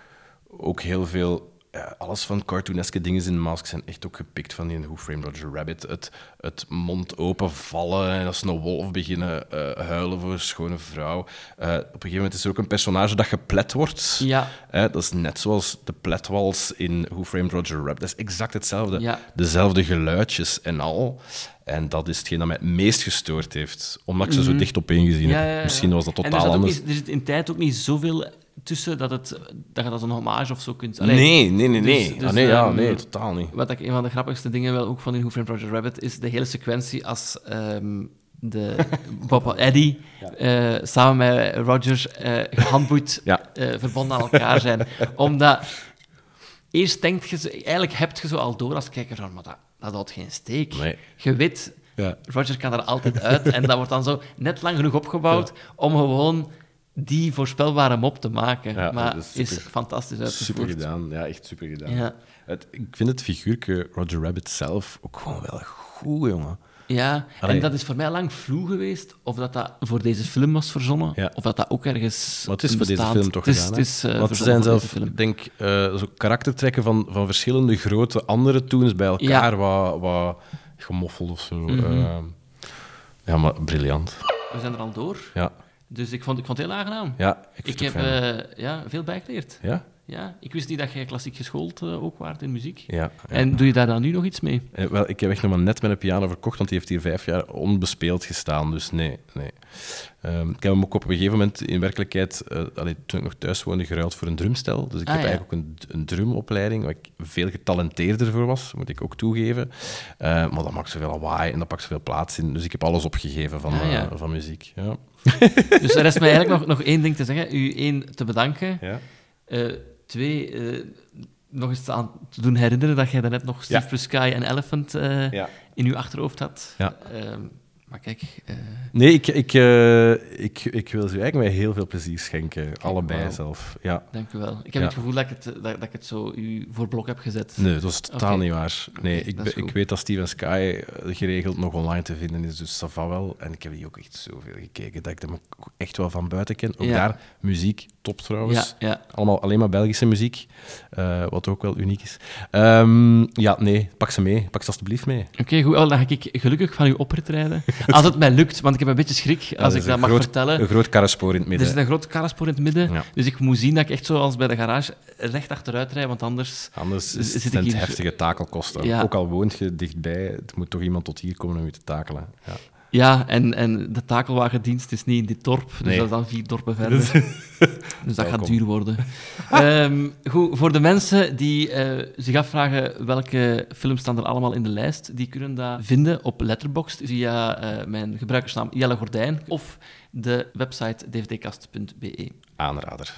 ook heel veel... ja, alles van cartooneske dingen in Mask zijn echt ook gepikt van die Who Framed Roger Rabbit. Het, het mond open vallen en als een wolf beginnen eh, huilen voor een schone vrouw. Eh, op een gegeven moment is er ook een personage dat geplet wordt. Ja. Dat is net zoals de pletwals in Who Framed Roger Rabbit. Dat is exact hetzelfde. Ja. Dezelfde geluidjes en al. En dat is hetgeen dat mij het meest gestoord heeft. Omdat ik ze zo Mhm. dicht opeen gezien Ja, heb. Misschien was dat En er totaal zat ook anders. er zit in tijd ook niet zoveel tussen dat, het, dat je dat als een hommage of zo kunt... Allee, Nee, nee, nee, nee. Ah, nee, ja, ehm, nee, totaal niet. Wat ik een van de grappigste dingen wel ook van in Who Framed Roger Rabbit is de hele sequentie als ehm, de *laughs* Bob Eddie eh, samen met Roger eh gehandboeid Ja. eh, verbonden aan elkaar zijn. *laughs* Omdat eerst denkt je, eigenlijk heb je zo al door als kijker van, maar dat, dat houdt geen steek. Nee. Je weet, Ja. Roger kan er altijd uit en dat wordt dan zo net lang genoeg opgebouwd om gewoon die voorspelbare mop te maken. Ja, maar dat is, super- fantastisch uitgevoerd. Super gedaan, ja, echt super gedaan. Ja. Het, ik vind het figuurke Roger Rabbit zelf ook gewoon wel goed, jongen. Ja, Allee. en dat is voor mij lang vloe geweest of dat dat voor deze film was verzonnen, Ja. of dat dat ook ergens Maar het is voor deze film toch het is, gedaan, Het is, hè? eh, Want ze zijn zelf, film. denk eh, zo karaktertrekken van, van verschillende grote andere toons bij elkaar wat, wat gemoffeld of zo. Mhm. Eh, ja, maar briljant. We zijn er al door. Ja. Dus ik vond, ik vond het heel aangenaam. Ja, ik heb eh, ja, veel bijgeleerd. Ja? Ja, ik wist niet dat jij klassiek geschoold eh, ook waart in muziek. Ja, ja. En doe je daar dan nu nog iets mee? Eh, wel, ik heb echt nog maar net mijn piano verkocht, want die heeft hier vijf jaar onbespeeld gestaan. Dus nee, nee. Ehm, ik heb hem ook op een gegeven moment in werkelijkheid, allee, toen ik nog thuis woonde, geruild voor een drumstel. Dus ik Ah, heb ja. eigenlijk ook een, een drumopleiding, waar ik veel getalenteerder voor was, moet ik ook toegeven. Eh, maar dat maakt zoveel lawaai en dat pakt zoveel plaats in. Dus ik heb alles opgegeven van, Ah, ja. van muziek. Ja. *laughs* Dus er is mij eigenlijk nog, nog één ding te zeggen. U één, te bedanken. Ja. Twee, eh, nog eens aan te doen herinneren dat jij daarnet nog Steve Ja. Buscay en Elephant eh, Ja. in uw achterhoofd had. Ja. Ehm, maar kijk... eh, Nee, ik, ik, ik, ik wil ze eigenlijk met heel veel plezier schenken. Allebei zelf. Ja. Dank u wel. Ik heb het gevoel dat ik het, dat, dat ik het zo u voor blok heb gezet. Nee, dat is totaal niet waar. Nee, ik, ik weet dat Steven Sky geregeld nog online te vinden is, dus ça va wel. En ik heb die ook echt zoveel gekeken dat ik hem echt wel van buiten ken. Ook daar, muziek, top trouwens. Ja, ja. Allemaal alleen maar Belgische muziek, eh, wat ook wel uniek is. Ehm, ja, nee, pak ze mee. Pak ze alstublieft mee. Oké, goed. Dan ga ik gelukkig van u oprit rijden. *laughs* Als het mij lukt, want ik heb een beetje schrik als Ja, er ik dat mag vertellen. Een groot karrespoor in het Er midden. zit een groot karrespoor in het midden, dus ik moet zien dat ik echt zoals bij de garage recht achteruit rijd, want anders, Anders zit ik zijn het hier... heftige takelkosten. Ook al woont je dichtbij, het moet toch iemand tot hier komen om je te takelen. Ja. En, en de takelwagendienst is niet in dit dorp, dus Nee. dat is dan vier dorpen *laughs* verder. dus dat gaat duur worden. *laughs* Ehm, goed, voor de mensen die eh, zich afvragen welke films staan er allemaal in de lijst, die kunnen dat vinden op Letterboxd via eh, mijn gebruikersnaam Jelle Gordijn of de website dvdkast.be. Aanrader.